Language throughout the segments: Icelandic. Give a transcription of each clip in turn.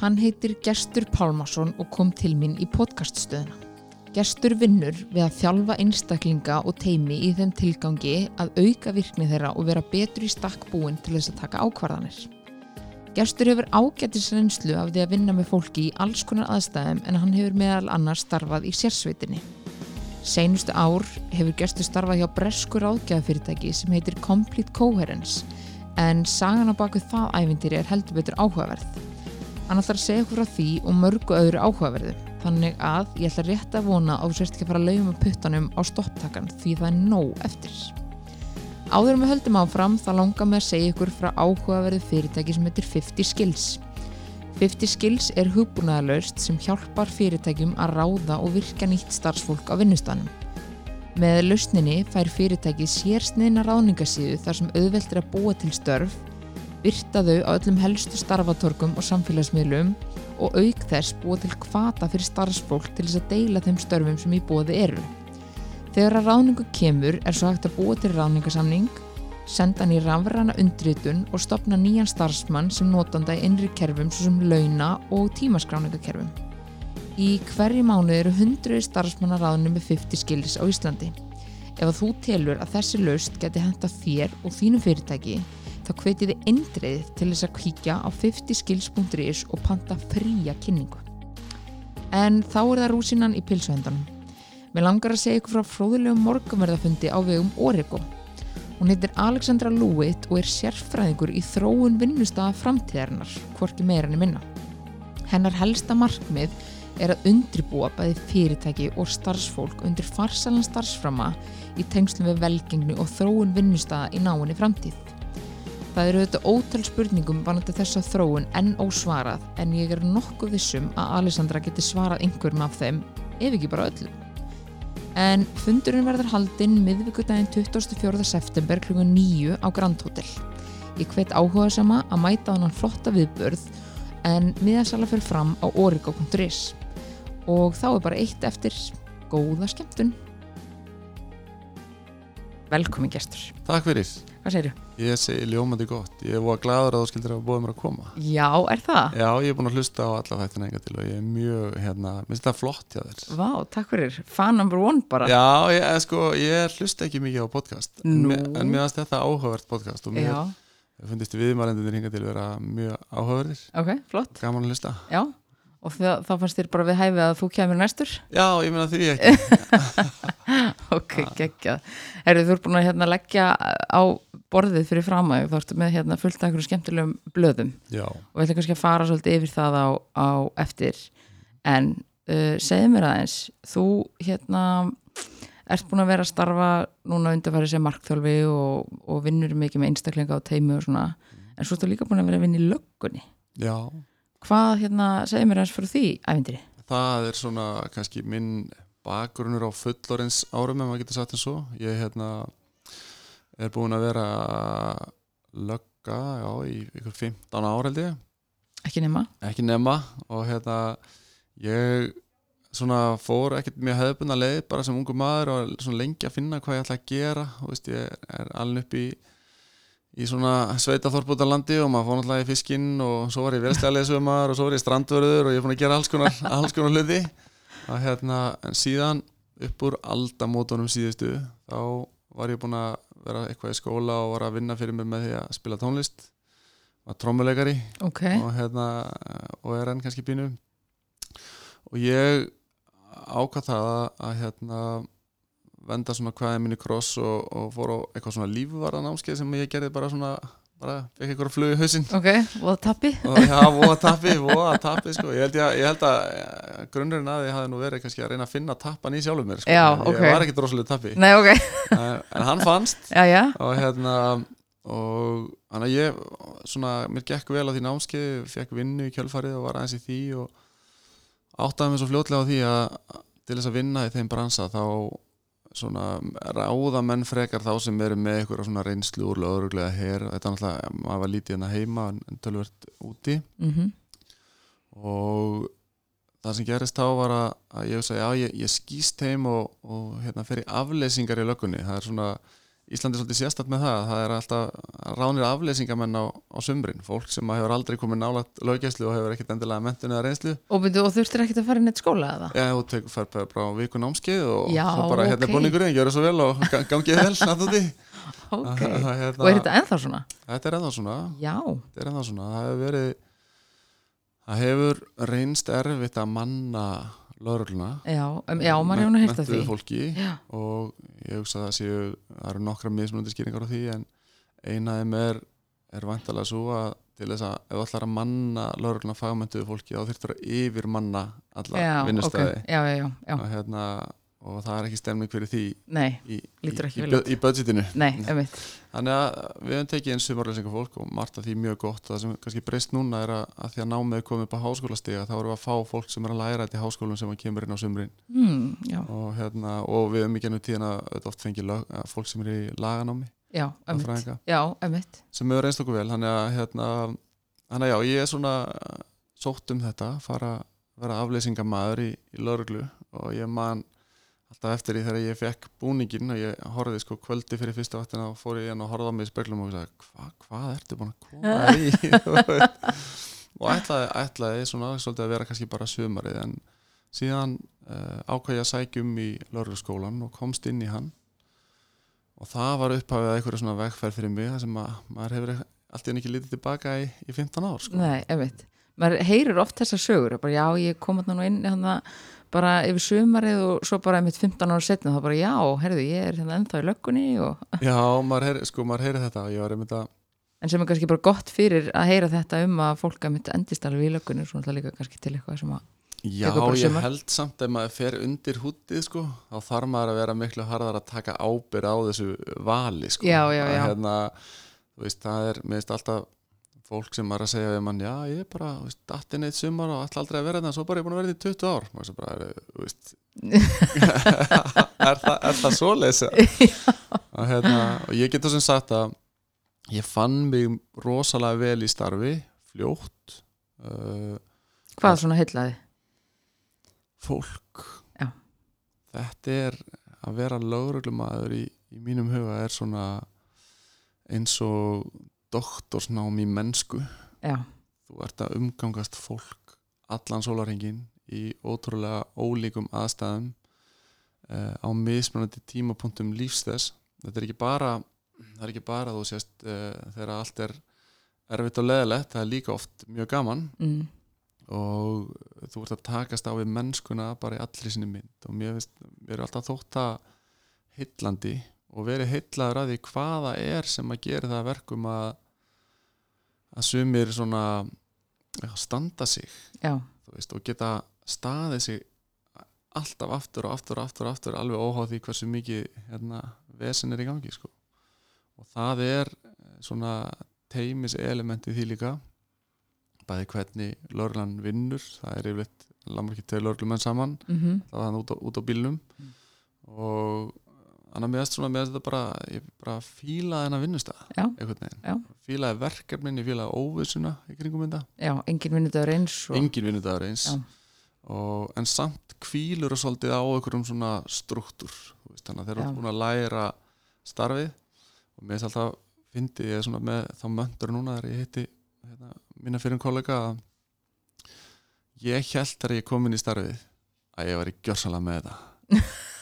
Hann heitir Gestur Pálmarsson og kom til mín í podcaststöðuna. Gestur vinnur við að þjálfa einstaklinga og teimi í þeim tilgangi að auka virkni þeirra og vera betur í stakk búin til þess að taka ákvarðanir. Gestur hefur ágættis reynslu af því að vinna með fólki í alls konar aðstæðum en hann hefur meðal annars starfað í sérsveitinni. Seinustu ár hefur Gestur starfað hjá breskur ágæðafyrirtæki sem heitir Complete Coherence en sagan á baku það ævindir er heldur betur áhugaverð. Hann ætlar að segja okkur frá því og mörgu öðru áhugaverðu. Þannig að ég ætla rétt að vona að þú sérst ekki að fara að lauma puttanum á stopptakan því það er nóg eftir. Áður við höldum áfram þá langar mig að segja ykkur frá áhugaverðu fyrirtæki sem heitir 50 Skills. 50 Skills er hugbúnaðalaust sem hjálpar fyrirtækjum að ráða og virka nýtt starfsfólk á vinnustanum. Með lausninni fær fyrirtæki sérsniðna ráðningasíðu þar sem auðvelt er að búa til störf virta þau á öllum helstu starfatorkum og samfélagsmiðlum og auk þess búa til kvata fyrir starfsfólk til þess að deila þeim störfum sem í bóði eru. Þegar að ráningu kemur er svo hægt að búa til ráningasamning, senda hann í rafræna undritun og stopna nýjan starfsmann sem notanda í innri kerfum svo sem launa og tímaskráningakerfum. Í hverju mánu eru hundruði starfsmanna ráðinu með 50 skilis á Íslandi. Ef þú telur að þessi laust geti henta þér og þínu fyrirtæki þá hvetið þið eindreið til þess að kíkja á 50skills.is og panta fría kynningu. En þá er það rúsinan í pilsuhendanum. Mér langar að segja ykkur frá fróðulegum morgumverðafundi á vegum Origo. Hún heitir Alexandra Lewitt og er sérfræðingur í þróun vinnustafa framtíðarinnar, hvorki meirinni minna. Hennar helsta markmið er að undribúa bæði fyrirtæki og starfsfólk undir farsalan starfsframa í tengslum við velgengni og þróun vinnustafa í náinni framtíð. Það eru þetta ótal spurningum vanandi þessa þróun enn ósvarað en ég er nokkuð vissum að Alessandra geti svarað einhverjum af þeim ef ekki bara öllum. En fundurinn verður haldinn miðvíkudaginn 24. september kl. 9 á Grand Hotel. Ég hvet áhuga sama að mæta hann flotta viðbörð en miðasala fyrir fram á origo.is og þá er bara eitt eftir góða skemmtun. Velkomin gestur. Takk fyrir. Hvað segir þú? Ég segi ljómandi gott. Ég er búin að að þú skildir að búið mér að koma. Já, er það? Já, ég er búin að hlusta á alla þættina enga til og ég er mjög, hérna, minnst það flott hjá þér. Vá, takk fyrir. Fan number one bara. Já, ég, eh, sko, ég hlusta ekki mikið á podcast. Nú. En, mér finnst þetta áhugavert podcast og mér finnst viðmælendunir hinga til vera mjög áhugaverðir. ok, flott. Gaman að hlusta. Já, og það, þá fannst þér bara við hæfið að þú kemur næstur. Já, ég meina því ekki. Ok, geggjað. Herru, þú búin að hérna, leggja á borðið fyrir framæg, þá ertu með hérna, fullt af einhverjum skemmtilegum blöðum Já. og við ætlum kannski að fara svolítið yfir það á, á eftir. En uh, segðu mér aðeins, þú hérna ert búin að vera að starfa núna undarfæri sem markþjálfi og, og vinnur mikið með einstaklinga á teimi og svona, en svo ertu líka búin að vera að vinna í löggunni. Já. Hvað, hérna, segðu mér aðeins fyrir því ævindiri? Það er svona kannski minn bakgrunnur á fullorins árum ef maður getur sagt eins og ég hérna er búin að vera lögga já, í ykkur 15 ár held ég Ekki nema? ekki nema og hérna ég svona fór ekkert mjög hefðbundna leið bara sem ungu maður og svona lengi að finna hvað ég ætla að gera og veist ég er alveg upp í í svona sveita þorpútalandi og maður fór náttúrulega í fiskinn og svo var ég velstæðilegisumar og svo var ég strandvörður og ég er búin að gera alls konar, alls konar hluti að hérna, en síðan upp úr aldamótunum síðustu þá var ég búin að vera eitthvað í skóla og var að vinna fyrir mig með því að spila tónlist var trommuleikari Ok. og hérna og er enn kannski pínu og ég ákvað það að, að hérna venda svona hvaðið minni kross og, og fór á eitthvað svona lífvara námskeið sem ég gerði bara svona bara fekk eitthvað flug í hausinn Ok, og tappi? já, voða tappi, voða tappi sko. ég, held ég, ég held að eh, grunnurinn að ég hafi nú verið kannski að reyna að finna tappan í sjálfum mér sko. Já, ég ok. var ekki droslega tappi Nei, ok. en, en hann fannst Já, já. og hérna og hann að ég svona, mér gekk vel á því námskeið fekk vinnu í kjölfarið og var aðeins í því og áttaði mig svo fljótlega á því að til þess að vinna í þeim bransa þá svona ráða menn frekar þá sem eru með eitthvað svona reynslu úr löguruglega hér, þetta er náttúrulega maður var lítið hérna heima en, tölvert úti. Mm og það sem gerist þá var að, að ég ég, ég skýst heim og, og hérna fer í afleysingar í löggunni. Það er svona Íslandi er svolítið sérstætt með það það er alltaf ránir afleysingamenn á, á sumrin, fólk sem hefur aldrei komið nálat löggæslu og hefur ekkert endilega mentun eða reynslu. Og, og þurftir ekki að fara í neitt skóla eða? Já, þú tekur fær bara á viku námskeið og Já, svo bara hérna ok. er búningurinn, gjöru svo vel og ga- gangið vel því Ok, hérna, og er þetta ennþá svona? Þetta er ennþá svona. Já, þetta er ennþá svona, það hefur verið það hefur reynst erfitt að manna lögregluna. Já, um, já maður hefur nú heyrt af því. fólki og ég hugsa að það séu það eru nokkra mismunandi skýringar á því en eina af þeim er, er vantalega svo að til þess að ef ætlar að manna lögregluna fagmynduðu fólki þá þyrftur að yfir manna alla vinnustæði ok, já, já, já, já. og, hérna, og það er ekki stemning fyrir því Nei, í, í, í, í, í budgetinu. Nei, þannig að við höfum tekið einn sumarleysingar fólk og margt af því mjög gott. Það sem kannski breyst núna er að, að því að námið komið upp á háskólastiga þá erum við að fá fólk sem er að læra þetta í háskólum sem kemur inn á sumrin. Já, og, hérna, og við höfum ekki ennum tíðan að auðvitað oft fengið að fólk sem er í laganámi já, lögfræðinga, Já, einmitt. Sem hefur reynst okkur vel. Þannig að, hérna, já, ég er svona sótt um þetta fara að vera afleysingamæður í, í lögreglu. Og ég man alltaf eftir því þegar ég fekk búningin og ég horfði sko kvöldi fyrir fyrsta vaktina og fór ég inn og horfði á mig í speklum og sagði Hva, hvað ertu búin að koma í? Og ætlaði, ætlaði svona svolítið að vera kannski bara sumarið en síðan uh, ákvað ég að sækja um í lögregluskólan og komst inn í hann. Og það var upphafið að einhverju svona vegferð fyrir mig þar sem að maður hefur allt í enn ekki litið tilbaka í, í 15 ár sko. Nei, einmitt Maður heyrir oft þessar sögur bara, Já, ég kom þarna nú inn hana, bara yfir sumarið og svo bara einmitt 15 ára setna þá bara, já, herðu, ég er hérna ennþá í löggunni og... Já, maður heyri, sko, maður heyri þetta og ég var einmitt að en sem er kannski bara gott fyrir að heyra þetta um að fólk að myndi endist alveg í löggunni svo náttúrulega líka kannski til eitthvað sem að Já, ég held samt ef maður fer undir hútið sko, þá þarf maður að vera miklu harðar að taka ábyrð á þessu vali sko. Já, já, Að, já. Hérna, þú veist, það er, mér veist alltaf fólk sem er að segja við mann, já, ég er bara þú veist, dattinn eitt sumar og ætla aldrei að vera þetta svo bara ég er búin að vera þetta í 20 ár. Maður svo bara, er, þú veist, er, það, er það svoleiðis og, hérna, og ég get þessum sagt að ég fann mig rosalega vel í starfi fljótt uh, hvað svona heillaði? Fólk. Já. þetta er að vera lögreglumæður í, í mínum huga er svona eins og doktorsnám í mennsku. Já, þú ert að umgangast fólk allan sólarhengin í ótrúlega ólíkum aðstæðum uh, á mismunandi tímapunktum lífs þess. Þetta er ekki bara það er ekki bara þú sést uh, þegar allt er erfitt og leðilegt það er líka oft mjög gaman. Mm, og þú ert að takast á við mennskuna bara í allri sinni mynd. Og mér finnst, mér er alltaf þótt að heillandi og verið heillaður að því hvaða er sem að gera það að verkum að að sumir svona standa sig veist, og geta staðið sig alltaf aftur og aftur og aftur, og aftur alveg óháð því hversu mikið hérna, vesen er í gangi sko. og það er eh, svona teimis elementi því líka bæði hvernig lörlan vinnur það er yfirleitt lamar ekki til lörlumenn saman mhm, það var hann út á, út á bílnum Mm. og annað mér svona með þetta bara ég bara fílaði hennar vinnustæða einhvern veginn, Já. fílaði verkefnin ég fílaði óvissuna í kringum þetta. Já, engin vinnudagur eins og, engin vinnudagur eins. Og, en samt kvílur og svolítið á einhverjum svona struktúr veist, þannig að þeir eru búin að læra starfið. Og mér finnst alltaf fyndi ég svona með þá möndur núna þegar ég hitti hérna, mína fyrir kollega að ég held þegar ég kom inn í starfið að ég var í gjörsalega með þetta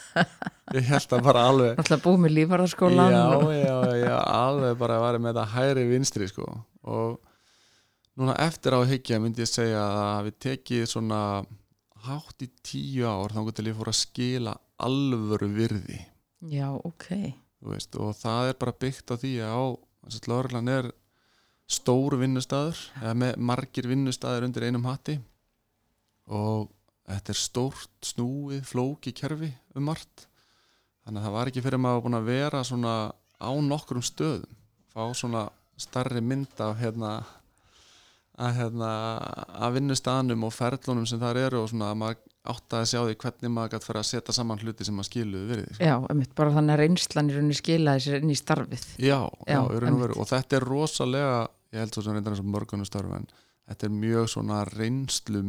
ég held að bara alveg náttúrulega búið með lífarðarskólan já, já, já, alveg bara var með þetta hægri vinstri sko. Og núna eftir á hyggja myndi ég segja að við tekið svona hátt í tíu ár þá til ég fór að skila alvöru virði. Já, ok. Veist, og það er bara byggt á því að lögreglan er stór vinnustæður eða með margir vinnustæður undir einum hatti. Og þetta er stórt snúið flóki kerfi um margt. Þannig að það var ekki fyrir maður búin að vera svona á nokkrum stöðum. Fá svona starri mynd af hérna að hérna að vinnustæðanum og ferlunum sem þar eru og svona að maður átti að sjá því hvernig maður gæti fyrir að setja saman hluti sem maður skiluðu verið sko. já, einmitt, bara þannig að reynslan í rauninni skilaði sér inn í starfið. Já, já, Já, og þetta er rosalega, ég held svo sem reyndar eins og mörgunum störf en þetta er mjög svona reynslu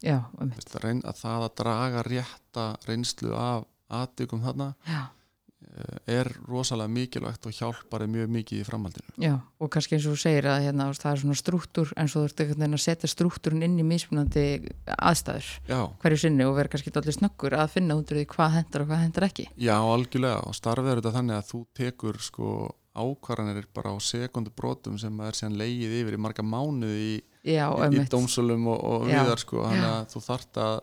Veist, að, reyn, að það að draga rétta reynslu af aðtökum þarna já, eh, er rosalega mikilvægt og hjálpar þeim mjög mikið í framhaldinu. Já, og kannski eins og þú segir að hérna, það er svona struktúr en svo veginn að setja struktúrin inn í mismunandi aðstæður Já, hverju sinni og vera kannski allir snöggur að finna út úr því hvað hendar og hvað hendar ekki. Já, algjörlega og starfið er þetta þannig að þú tekur sko ákvarðanir bara á sekundu brotum sem er síðan leigið yfir í marga mánuði í, Já, í, í dómsölum og, og viðar sko, þannig já. að þú þart að,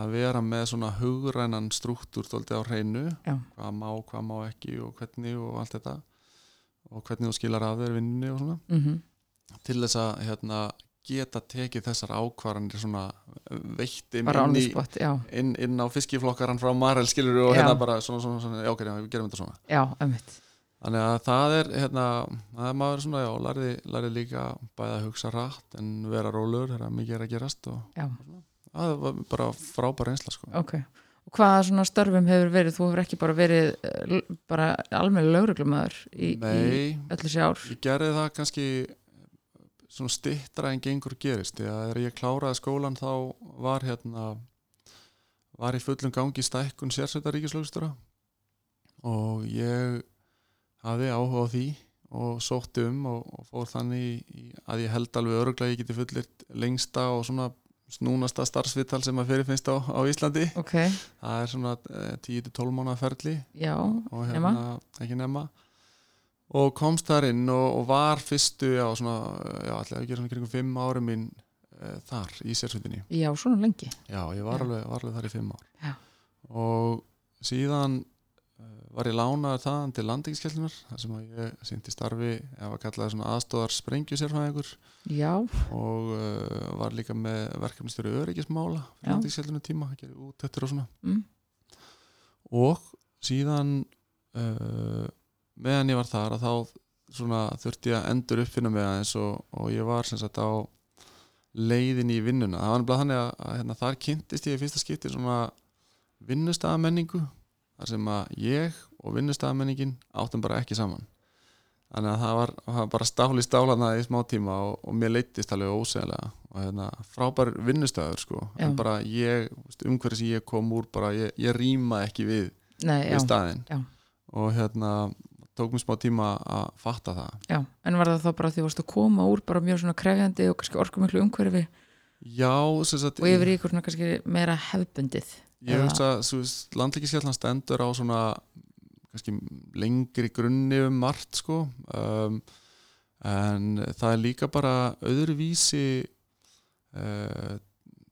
að vera með svona hugrænan struktúr tóldi á hreinu Já. hvað má, hvað má ekki og hvernig og allt þetta og hvernig þú skilar af þér vinninni og svona Mhm. til þess að hérna, geta tekið þessar ákvarðanir svona veitt inn, inn, inn, inn á fiskiflokkaran frá Marel skilur og Já. hérna bara svona, svona, svona já, ok, við gerum þetta svona já, einmitt þannig að það er hérna, það er maður svona, já, lærði, lærði líka bæði að hugsa rætt en vera rólur, er mikið er að gerast og Já, það var bara frábær einsla sko. ok. Og hvaða svona störfum hefur verið? Þú hefur ekki bara verið eh, bara almenni lauruglumæður í, í Nei, öll þessi ár? Ég gerði það kannski svona stittra en gengur gerist. Því að þegar ég kláraði skólan þá var hérna var í fullum gangi stækkun sérsveita ríkislögstura og ég hafði áhuga á því og sótti um og, og fór þannig í, í, að ég held alveg öruglega að ég geti fullirt lengsta og svona snúnasta starfsvital sem að fyrirfinnst á, á Íslandi. Ok, það er svona eh, 10-12 mánuða ferli. Já, og nema? hérna, ekki nema. Og komst þar inn og, og var fyrstu, já, svona já, allir gera svona kringum fimm ári mín e, þar í sérsveitinni. Já, svona lengi. Já, ég var, alveg, var alveg þar í fimm ár. Já. og síðan var ég lánaður þaðan til landingiskjöldunar þar sem ég sýndi starfi ef að kallaði svona aðstóðar sprengjusérfæðingur já, og e, var líka með verkefnistjóri öryggismála Já. landingiskjöldunum tíma, gera úttöttur og svona. Mm, og síðan uh, meðan ég var þar að þá svona þurfti ég að endur uppfinna mig aðeins og, og ég var sem sagt á leiðin í vinnuna. Það var nefnilega þannig að, að hérna, þar kynntist ég í fyrsta skipti svona vinnustafamenningu þar sem að ég og vinnustafamenningin áttum bara ekki saman. Þannig að það var, var bara stáli stálana í smá tíma og, og mér leittist alveg óseglega og hérna, frábær vinnustafur sko, Já. en bara ég umhverfið sem ég kom úr bara ég, ég rýma ekki við, nei, já, við staðinn. Já. og hérna tók mér smá tíma að fatta það. Já en var það þá bara því að þú varst að koma úr bara mjög svona krefjandi og kannski orkumiklu umhverfi? Já, sem sagt og yfir í ykkur svona kannski meira hefbundið ég hugsa að landlækiskjallan stendur á svona kannski lengri grunni um margt sko. Um, en það er líka bara öðruvísi uh,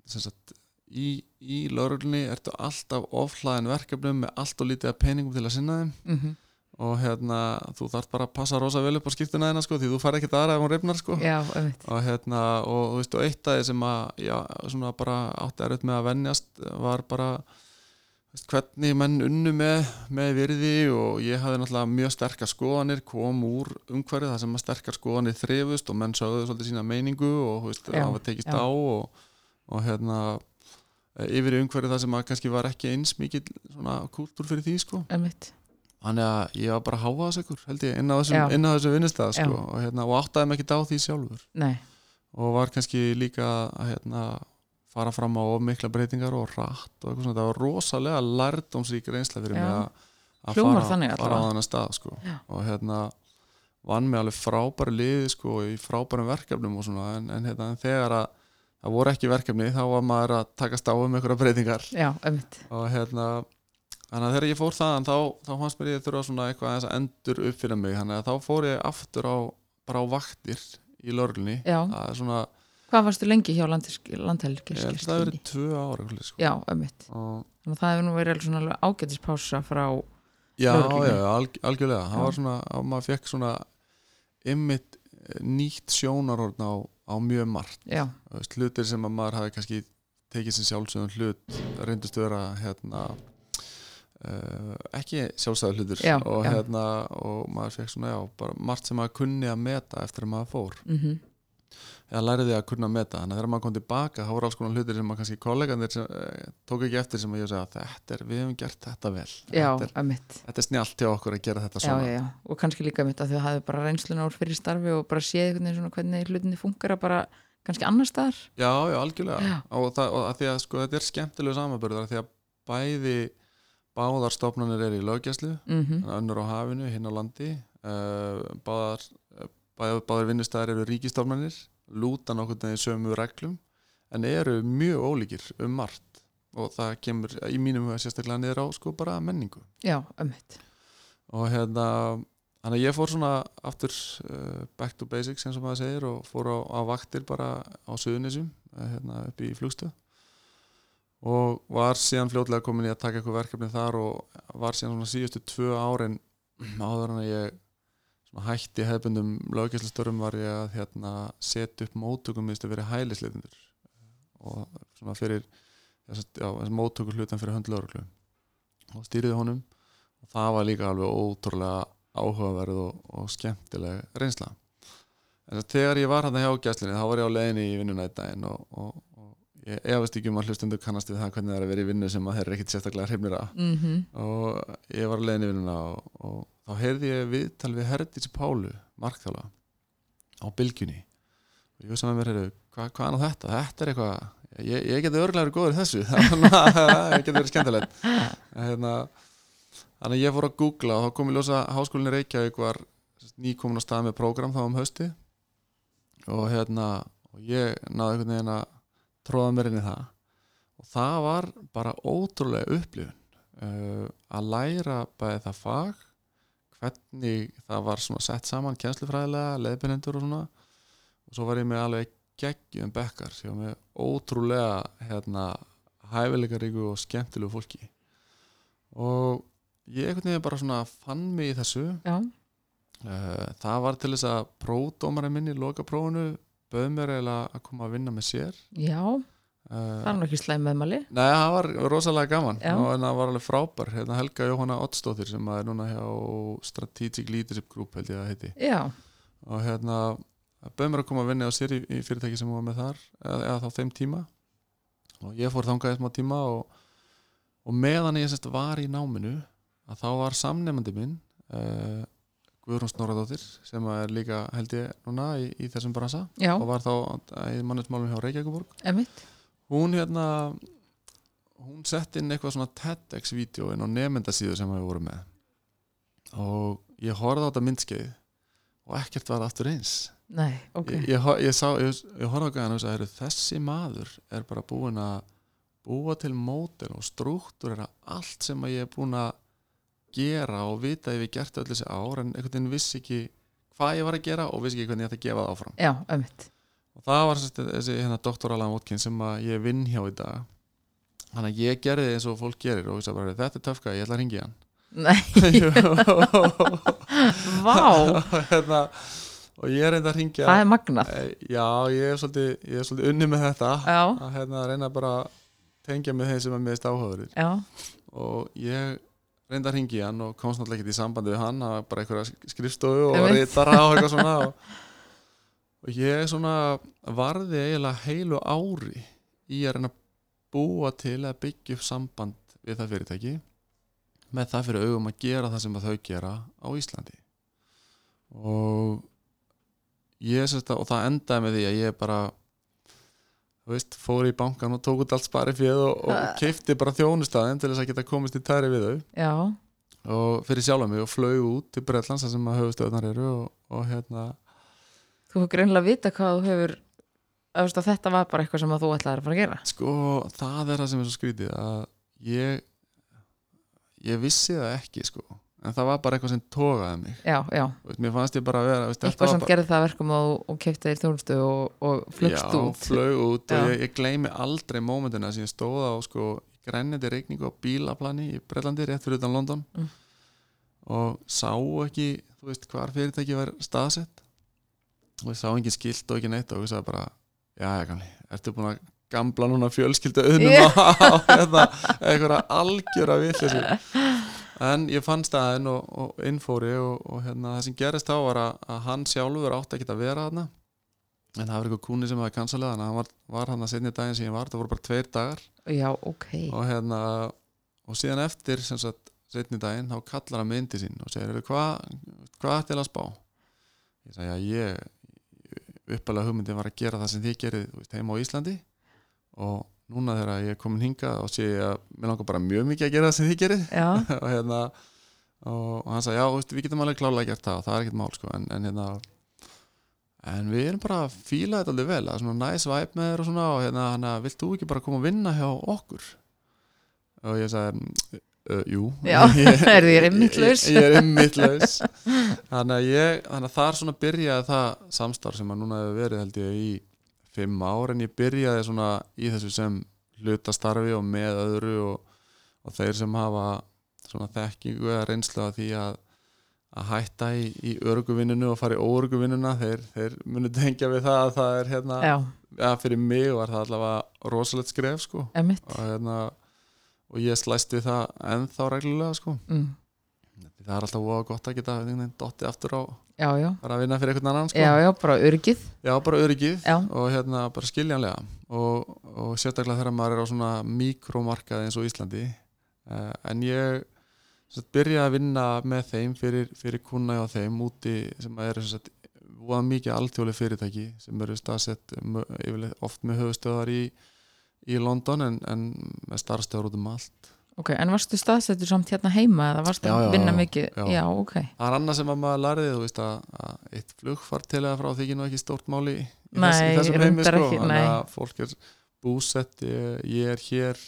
sagt í, í lauruglunni ertu alltaf ofhlaðin verkefnum með allt og lítið peningum til að sinna þeim. Mm og hérna þú þarf bara að passa rosa vel upp á skiptuna þeina sko því þú fær ekkert aðra ef hún reyfnar sko. Já, og hérna og þú veist og eitt af því sem að já, svona bara átti erut með að venjast var bara veist, hvernig menn unnu með, með virði og ég hafði náttúrulega mjög sterkar skoðanir kom úr umhverfið þar sem að sterkar skoðanir þrifust og menn sögðu svolítið sína meiningu og þú veist, það var tekist já. á og, og hérna yfir í umhverfið þar sem að kannski var ekki eins mikil svona kúltúr fyrir því sko Þannig að ég var bara að háa þess ekkur held ég inn á þessum, þessum vinnustæð sko, og, hérna, og áttaði mig ekki á því sjálfur. Nei, og var kannski líka að hérna, fara fram á mikla breytingar og rætt og eitthvað svona, það var rosalega lærdómsrík reynsla fyrir Já. mig að- fara, þannig fara á þennan stað sko. Og hérna vann mig alveg frábæri liði sko, í frábærum verkefnum og svona. En, en, hérna, en þegar að það voru ekki verkefni þá var maður að takast á um einhverja breytingar. Já, og hérna þannig að þegar ég fór þaðan þá, þá fannst mér ég þurfa svona eitthvað aðeins að endur uppfinna mig þannig að þá fór ég aftur á bara á vaktir í lörlunni Já. hvað varstu lengi hjá ég held að það verið tvö ára sko. já, einmitt og þannig að það hefur nú verið alveg svona ágætispása frá Já, Lögreglunni. já, alg, algjörlega það Já. var svona, að maður fekk svona ymmit nýtt sjónarhorn á, á mjög margt já, hlutir sem að maður hafi kannski tekið sem sjálfsögum hlut reyndust vera hérna uh, ekki sjálfsögum hlutur. Já, og já. hérna og maður fekk svona, já, margt sem maður kunni að meta eftir að maður fór. Mhm. Eða læriði að kunna að meta, þannig að þegar maður kom tilbaka þá voru alls konar hlutir sem að kannski kollegandir sem, uh, tók ekki eftir sem að ég segja þetta er, við hefum gert þetta vel. Já, þetta er, þetta er snjált hjá okkur að gera þetta svona. og kannski líka mitt að þau hafði bara reynsluna úr fyrir starfi og bara séð hvernig hlutinni funkar að bara kannski annar staðar. Já, já, algjörlega. Og, það, og að að sko þetta er skemmtilegu samanbörður því að bæði báðar stofnanir er í löggjæslu mm önnur á hafinu, hinn á landi. Uh, báðar, báðar, báðar vinnustæðar eru ríkistofnanir lúta nokkurn veginn sömu reglum en eru mjög ólíkir um margt. Og það kemur í mínum huga sérstaklega niður á sko bara menningu. Já, ömmit og hérna þannig að ég fór svona aftur uh, back to basics eins og maður segir og fór á, á vaktir bara á Suðunisum hérna upp í flugstöð og var síðan fljótlega komin í að taka eitthvað verkefni þar og var síðan svona síðustu tvö árin áður en að ég hætti hefbundum löggjæslustörum var ég að hérna, setja upp móttökum minnstu fyrir hælisleitindur og svona fyrir já, móttökur hlutan fyrir höndlögruglu og stýriði honum. Og það var líka alveg ótrúlega áhugaverð og, og skemmtileg reynsla. En þegar ég var hann hjá gæslinni þá var ég á leiðinni í og, og, og ég efast ekki um að hlustundu kannast við það hvernig það er að vera í vinnu sem að þeir eru ekkit sérstaklega hrifnir að mm og ég var á leiðinni í vinnuna og, og þá heyrði ég viðtal við Herdísi Pálu markþála á bylgjunni. Og ég veist mér heyrðu, hva, hvað er nú þetta? Þetta er eitthvað, ég, ég geti örglega verið góður þessu. Þannig að það geti verið skemmtilegt. Hérna, þannig að ég fór að googla og þá kom ég ljósa háskólinni Reykjavík var nýkomin á stað með prógram þá um hausti og hérna og ég náði einhvern veginn að tróða mér inn í það. Og það var bara ótrúlega upplifun uh, að læra bæði það fag hvernig það var sett saman kjenslufræðilega, leiðbyrjendur og svona. Og svo var ég með alveg geggjum bekkar sem var með ótrúlega hérna hæfileikaríku og skemmtilegu fólki. Og ég einhvern veginn bara svona fann mig í þessu. Já, uh, það var til þess að prófdómarinn minn í lokaprófunu bauð mér eiginlega að koma að vinna með sér. Já, það er nú ekki slæm meðmæli. Nei, það var rosalega gaman. Já. og það var alveg frábær. Hérna Helga Jóhanna Oddsdóttir sem er núna hjá Strategic Leadership Group held ég að heiti. Já, og hérna bauð mér að koma að vinna á sér í, í fyrirtæki sem var með þar eða, eða þá þeim tíma. Og ég fór þangað í smá tíma og, og meðan ég sérst var í náminu að þá var samnefandi minn uh, Guðrún Snorradóttir sem er líka held ég núna í, í þessum bransa já, og var þá í mannesmálum hjá Reykjavíkuborg hún hérna hún sett inn eitthvað svona TEDx-vídeó inn á nefndasíðu sem við vorum með. Og ég horfði á þetta myndskeið og ekkert var aftur eins. Nei, ok. Ég, ég, ég, sá, ég, horfði á gæðan og sagði þessi maður er bara búinn að búa til mótel og struktúrera allt sem ég er búinn að gera og vita ef ég gert öll þessi ár en einhvern veginn vissi ekki hvað ég var að gera og vissi ekki hvernig ég ætti að gefa það áfram. Já, ömmit og það var þessi hérna, doktor Alan Watkins sem að ég vinn hjá í dag. Þannig að ég gerði eins og fólk gerir og bara, þetta er töfka, ég ætla að ringi hann. Nei, vá, hérna, og ég reyndi að ringja það er magnað. Já, ég er svolítið, ég er svolítið unni með þetta. Já, að hérna, reyna bara að tengja með þeim sem er meðist áhugaður og ég reyndi að ringi hann og komst náttúrulega ekki í sambandi við hann bara einhverja skrifstofu og reytara og eitthvað svona. Og, og ég svona varði eiginlega heilu ári í að reyna að búa til að byggja upp samband við það fyrirtæki með það fyrir augum að gera það sem þau gera á Íslandi. Og ég sérst að og það endaði með því að ég bara veist, fór í bankan og tók út allt spari fyrir og, og keifti bara þjónustæðin til þess að geta komist í tæri við þau. Já. Og fyrir sjálfa mig og flög út til Bretlands þar sem að höfustöðnar eru og, og hérna Þú hefur greinlega vita hvað þú hefur að, þetta var bara eitthvað sem þú ætlaðir að fara að gera. Sko það er það sem er svo skrítið að ég ég vissi það ekki sko en það var bara eitthvað sem tógaði mig. Já, já, veist, mér fannst ég bara að vera veist, eitthvað sem bara- gerði það að verkum og, og kefti þér þjónustu og, og flugst Já, út. flög út og ég, ég gleymi aldrei mómentina sem ég stóða á sko grænjandi reikningu á bílaplani í Breitlandi rétt fyrir utan London. Mm. og sá ekki þú veist hvar fyrirtæki var staðsett. Og ég sá engin skilt og ekki neitt og ég sagði bara já, já, gamli, ertu búin að gamla núna fjölskyldu auðnum Yeah. á, hérna, einhverja algjöra vill en ég fann staðinn og, og innfóri og, og hérna, það sem gerist þá var að, að hann sjálfur átti ekki að vera þarna. En það var eitthvað kúni sem var kansalega hann. Var, var hann að setja daginn sem ég var. Það voru bara tveir dagar. Já, ok. Og hérna og síðan eftir setni daginn þá kallar hann myndi sín og segir "Heyrðu, hvað hva ætti að spá? Ég sagði að ég uppalega hugmyndin var að gera það sem þið veist, heima á Íslandi. Og núna þegar ég er komin hingað og sé ég að mér langar bara mjög mikið að gera það sem þið gerir og hérna og, og hann sagði, já, veist, við getum alveg klálega gert það og það er ekkert mál, sko, en, en hérna en við erum bara að fíla þetta alveg vel, er svona næs væp með þér og svona og hérna, hann að, vilt þú ekki bara koma að vinna hjá okkur? Og ég sagði uh, jú. Já, heyrðu, ég er laus. ég, ég er laus. Þannig að ég, þannig að þar svona byrjaði það samstarf sem að núna hefur verið held ég í fimm ár en ég byrjaði svona í þessu sem hlutastarfi og með öðru og, og þeir sem hafa svona þekkingu eða reynslu af því að að hætta í, í örguvinninu og fara í óörguvinnuna þeir, þeir munu tengja við það að það er hérna, ja, fyrir mig var það allavega rosalegt skref sko. Og hérna og ég slæst við það ennþá reglulega sko. Mm. það er alltaf gott að geta einhvern veginn dotti aftur á Já, já, bara að vinna fyrir einhvern annan sko. Já, já, bara öryggið. Já, bara öryggið Já. og hérna bara skiljanlega. Og, og sérstaklega þegar maður er á svona mikromarkaði eins og Íslandi. Uh, en ég sem sagt, byrjaði að vinna með þeim fyrir, fyrir kuna og þeim úti sem eru voða mikið alþjóðleg fyrirtæki sem eru staðsett oft með höfustöðar í, í London en, en með starfstöðar út um allt Ok, en varstu staðsettur samt hérna heima eða varstu Já, að vinna já, mikið? já. Já, ok Það er annað sem að maður lærið, þú veist að, að eitt flugfart til eða frá þykir nú ekki stórt máli í, í, Nei, þess, í þessum heimi sko, ekki, nei. að fólk er búsett, ég, ég er hér,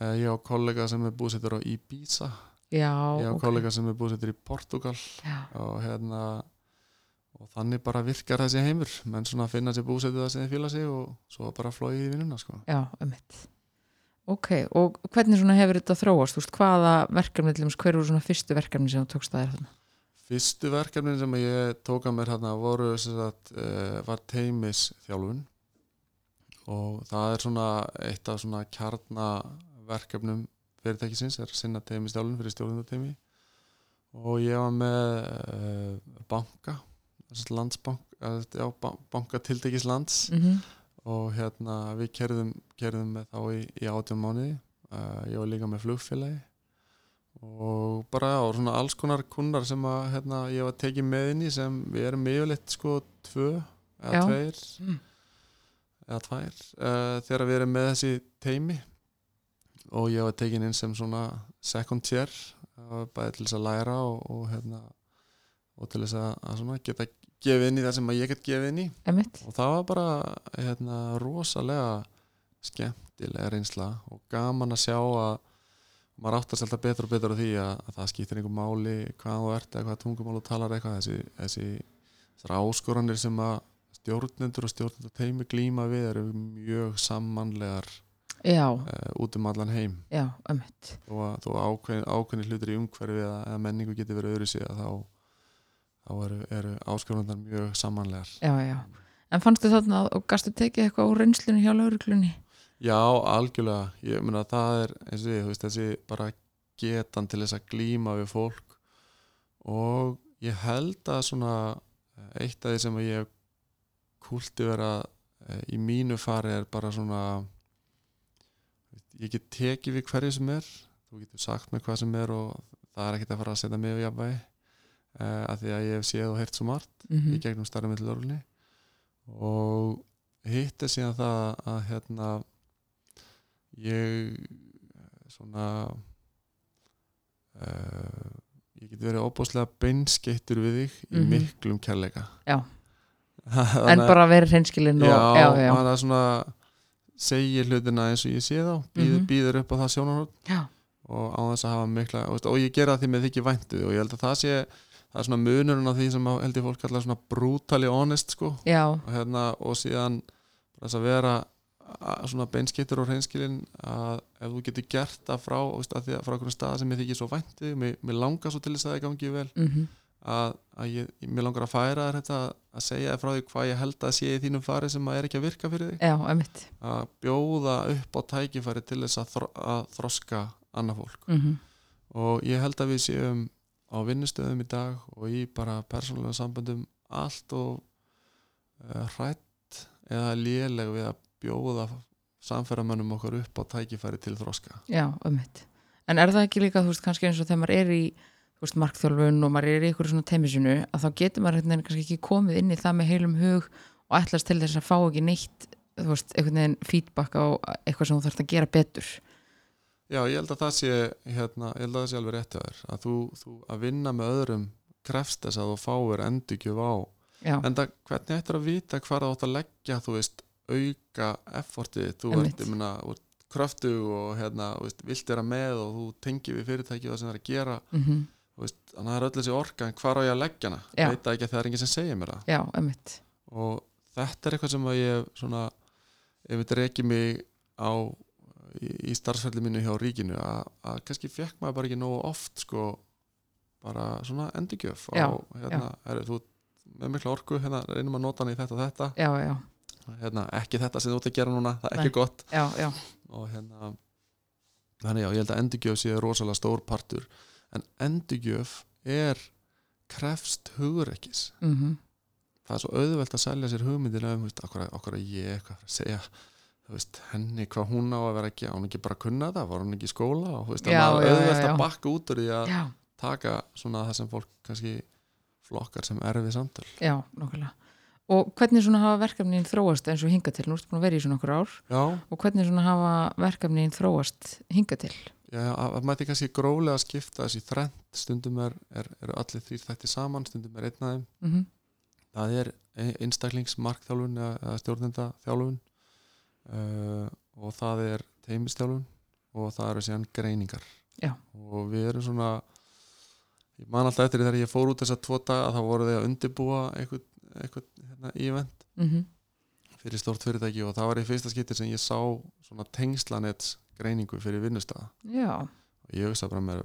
eh, ég á kollega sem er búsettur á Ibiza, Já, ég á ok kollega sem er búsettur í Portugal Já, og hérna og þannig bara virkar þessi heimur, menn svona finna sér búsettu það sem þið fíla sig og svo bara flóið í vinnuna sko. já, einmitt Ok, og hvernig svona hefur þetta þróast? Þú veist, hvaða verkefni hver eru svona fyrstu verkefni sem þú tókst að þér þarna? Fyrstu verkefnin sem ég tók að mér hérna voru sem sagt, uh, var teimis þjálfun og það er svona eitt af svona kjarnaverkefnum fyrirtækisins er sinna teimis þjálfun fyrir stjórnundateimi og ég var með uh, banka landsbank, uh, já, ba- banka tiltekis lands Mm og hérna við kerðum, kerðum með þá í, í átjum mánuði uh, ég var líka með flugfélagi og bara já, svona alls konar kunnar sem að hérna, ég var tekið með inn í sem við erum yfirleitt sko tvö eða Já. tveir Mm. eða tvær uh, þegar við erum með þessi teimi og ég var tekin inn sem svona second tier uh, bæði til þess að læra og, og hérna og til þess að, að svona geta gefið inn í það sem ég get gefið inn í. Einmitt. Og það var bara hérna, rosalega skemmtilega reynsla og gaman að sjá að maður áttast alltaf betur og betur á því að, að það skiptir einhver máli hvað þú ert eða hvað tungumál þú talar eitthvað. Þessi, þessi þessar áskoranir sem að stjórnendur og stjórnendur teimi glíma við eru mjög samanlegar uh, út um allan heim. Já, og að þó ákveðin, hlutir í umhverfi eða, menningu getur verið öðru sig þá, þá eru, eru áskorandar mjög samanlegar. Já, já. En fannstu þarna og gastu tekið eitthvað úr reynslunni hjá lauruglunni? Já, algjörlega, ég meina það er eins og við, þú veist, þessi bara getan til þess að glíma við fólk. Og ég held að svona eh, eitt af því sem ég kulti vera eh, í mínu fari er bara svona ég get tekið við hverju sem er. Þú getur sagt mér hvað sem er og það er ekkert að fara að setja mig á jafnvægi uh, að því að ég hef séð og heyrt svo margt Mm í gegnum starfið með lörlunni og hitt er síðan það að hérna ég svona uh, ég get verið óbúslega beinskeittur við þig í Mhm. miklum kærleika Já. En bara verið hreinskilin og já, já, já, maður er svona segir hlutina eins og ég sé þá býður, Mhm. býður upp á það sjónarhótt já, og á þess að hafa mikla og, ég gera það því með þykir væntu og ég held að það sé það er svona munurinn á því sem að- held ég fólk kallar svona brutally honest sko. Og, hérna, og síðan þess að vera a- svona beinskittur og hreinskilin að ef þú getur gert það frá, að því að frá einhverjum stað sem ég þykir svo væntu, mér, mér langar svo til þess að það gangi vel mhm, að, að ég, mér langar að færa þér þetta að segja þér frá því hvað ég held að sé í þínum fari sem að er ekki að virka fyrir þig. Já, að bjóða upp á tækifæri til þess að, þro, að þroska annað fólk. Mhm, og ég held að við séum á vinnustöðum í dag og í bara persónulega samböndum allt og uh, hrætt eða léleg við að bjóða samferðamönnum okkar upp á tækifæri til þroska. Já, einmitt. En er það ekki líka, þú veist, kannski eins og þegar maður er í veist, markþjálfun og maður er í ykkur svona teimisinu að þá getur maður hérna kannski ekki komið inn í það með heilum hug og ætlast til þess að fá ekki neitt þú veist, einhvern veginn feedback á eitthvað sem þú þarfst að gera betur Já, ég held að það sé hérna, ég held að það sé alveg rétt að þér að þú, þú að vinna með öðrum krefst þess að þú fáir endurgjöf á. Já, en það, hvernig ættir að vita hvað það átt að leggja, þú veist auka effortið, þú ert, ég ert kröftu og hérna, veist, vilt vera með og þú tengir við fyrirtæki og það sem það er að gera. Mm þú veist, þannig að það er öll þessi orka en hvað á ég að leggja hana, Já. veit ekki að það er enginn sem segir mér það? Já, emmitt og þetta er eitthvað sem að ég svona, ef þetta reki mig á í, starfsferði mínu hjá ríkinu að, að kannski fekk maður bara ekki nógu oft sko, bara svona endurgjöf Já, á, hérna, er, þú með mikla orku, hérna, reynum að nota hann í þetta og þetta. Já, já, hérna, ekki þetta sem þú ert að gera núna, það er ekki Nei. gott. Já, já, og hérna þannig já, ég held að endurgjöf sé rosalega stór partur. En endurgjöf er krefst hugrekkis mm það er svo auðvelt að selja sér hugmyndina um, okkur, að ég eitthvað að segja veist, henni hvað hún á að vera ekki á hún ekki bara að kunna það, var hún ekki í skóla? Og þú veist, Já, að maður já. að bakka út úr því að taka svona það sem fólk kannski flokkar sem erfið samtöl. Já, nokkulega og hvernig svona hafa verkefnin þróast eins og hinga til, nú ertu búin að vera í svona okkur ár. Já, og hvernig svona hafa verkefnin þróast hinga til? Já, að, að mæti kannski gróflega skipta þessi þrend, stundum er, er, eru allir þrýr þætti saman, stundum er einn aðeim mm það er e- einstaklingsmarkþjálfun eða, eða stjórnenda þjálfun uh, og það er teimistjálfun og það eru síðan greiningar Já. og við erum svona ég man alltaf eftir þegar ég fór út þessa tvo daga þá voru þið að undirbúa eitthvað, eitthvað hérna, event -hmm. fyrir stort fyrirtæki og það var í fyrsta skipti sem ég sá svona tengslanets greiningu fyrir vinnustæða já, og ég hugsa bara með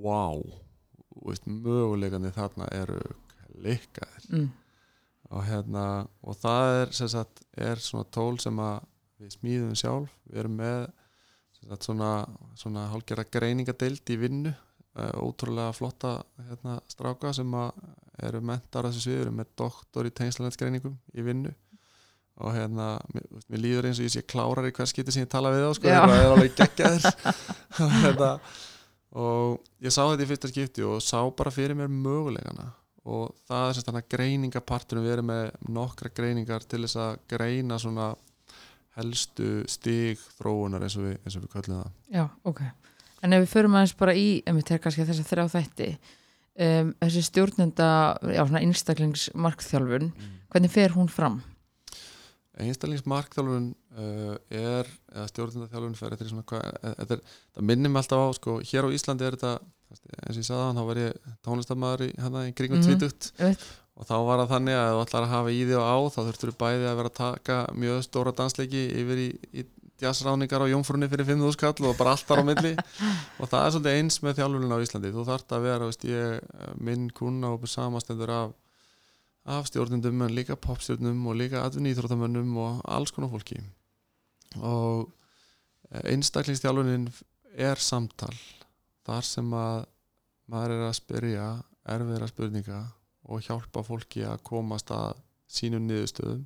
wow, veist, möguleikandi þarna eru klikkaðir mm. og hérna og það er sagt er svona tól sem að við smíðum sjálf. Við erum með svona, svona hálfgerða greiningadeild í vinnu uh, ótrúlega flotta hérna, stráka sem eru mentar þessu svið, við erum með doktor í tengslanetsgreiningum í vinnu. Og hérna, mér, mér líður eins og ég sé klárar í hvers skiti sem ég tala við þá sko, það er alveg geggjaður. Hérna og ég sá þetta í fyrsta skipti og sá bara fyrir mér mögulegana og það er sem þannig greiningaparturum við erum með nokkra greiningar til þess að greina svona helstu stig þróunar eins og við, eins og við köllum það já, ok en ef við förum aðeins bara í, ef við tekast þess að þrjá þætti um, þessi stjórnenda, já, svona einstaklingsmarkþjálfun, hvernig fer hún fram? einstaklingsmarkþjálfun uh, er eða stjórnendaþjálfun fer eftir svona hvað þetta, er, það minnir mig alltaf á sko, hér á Íslandi er þetta eins og ég sagði hann, þá var ég tónlistamæður í, hana, í kringum mm -hmm. Einmitt. Og þá var það þannig að ef þú ætlar að hafa í því og á þá þurftur þú bæði að vera að taka mjög stóra dansleiki yfir í, í jazzráningar á jómfrunni fyrir 5.000 skall og bara allt þar á milli. Og það er svolítið eins með þjálfunin á Íslandi. Þú þarft að vera, veist, ég, minn kuna og samastendur af af stjórnundum en líka popstjórnum og líka atvinnýþróttamönnum og alls konar fólki. Og einstaklingsþjálfunin er samtal. Þar sem að maður er að spyrja erfiðra spurninga og hjálpa fólki að komast að sínum niðurstöðum.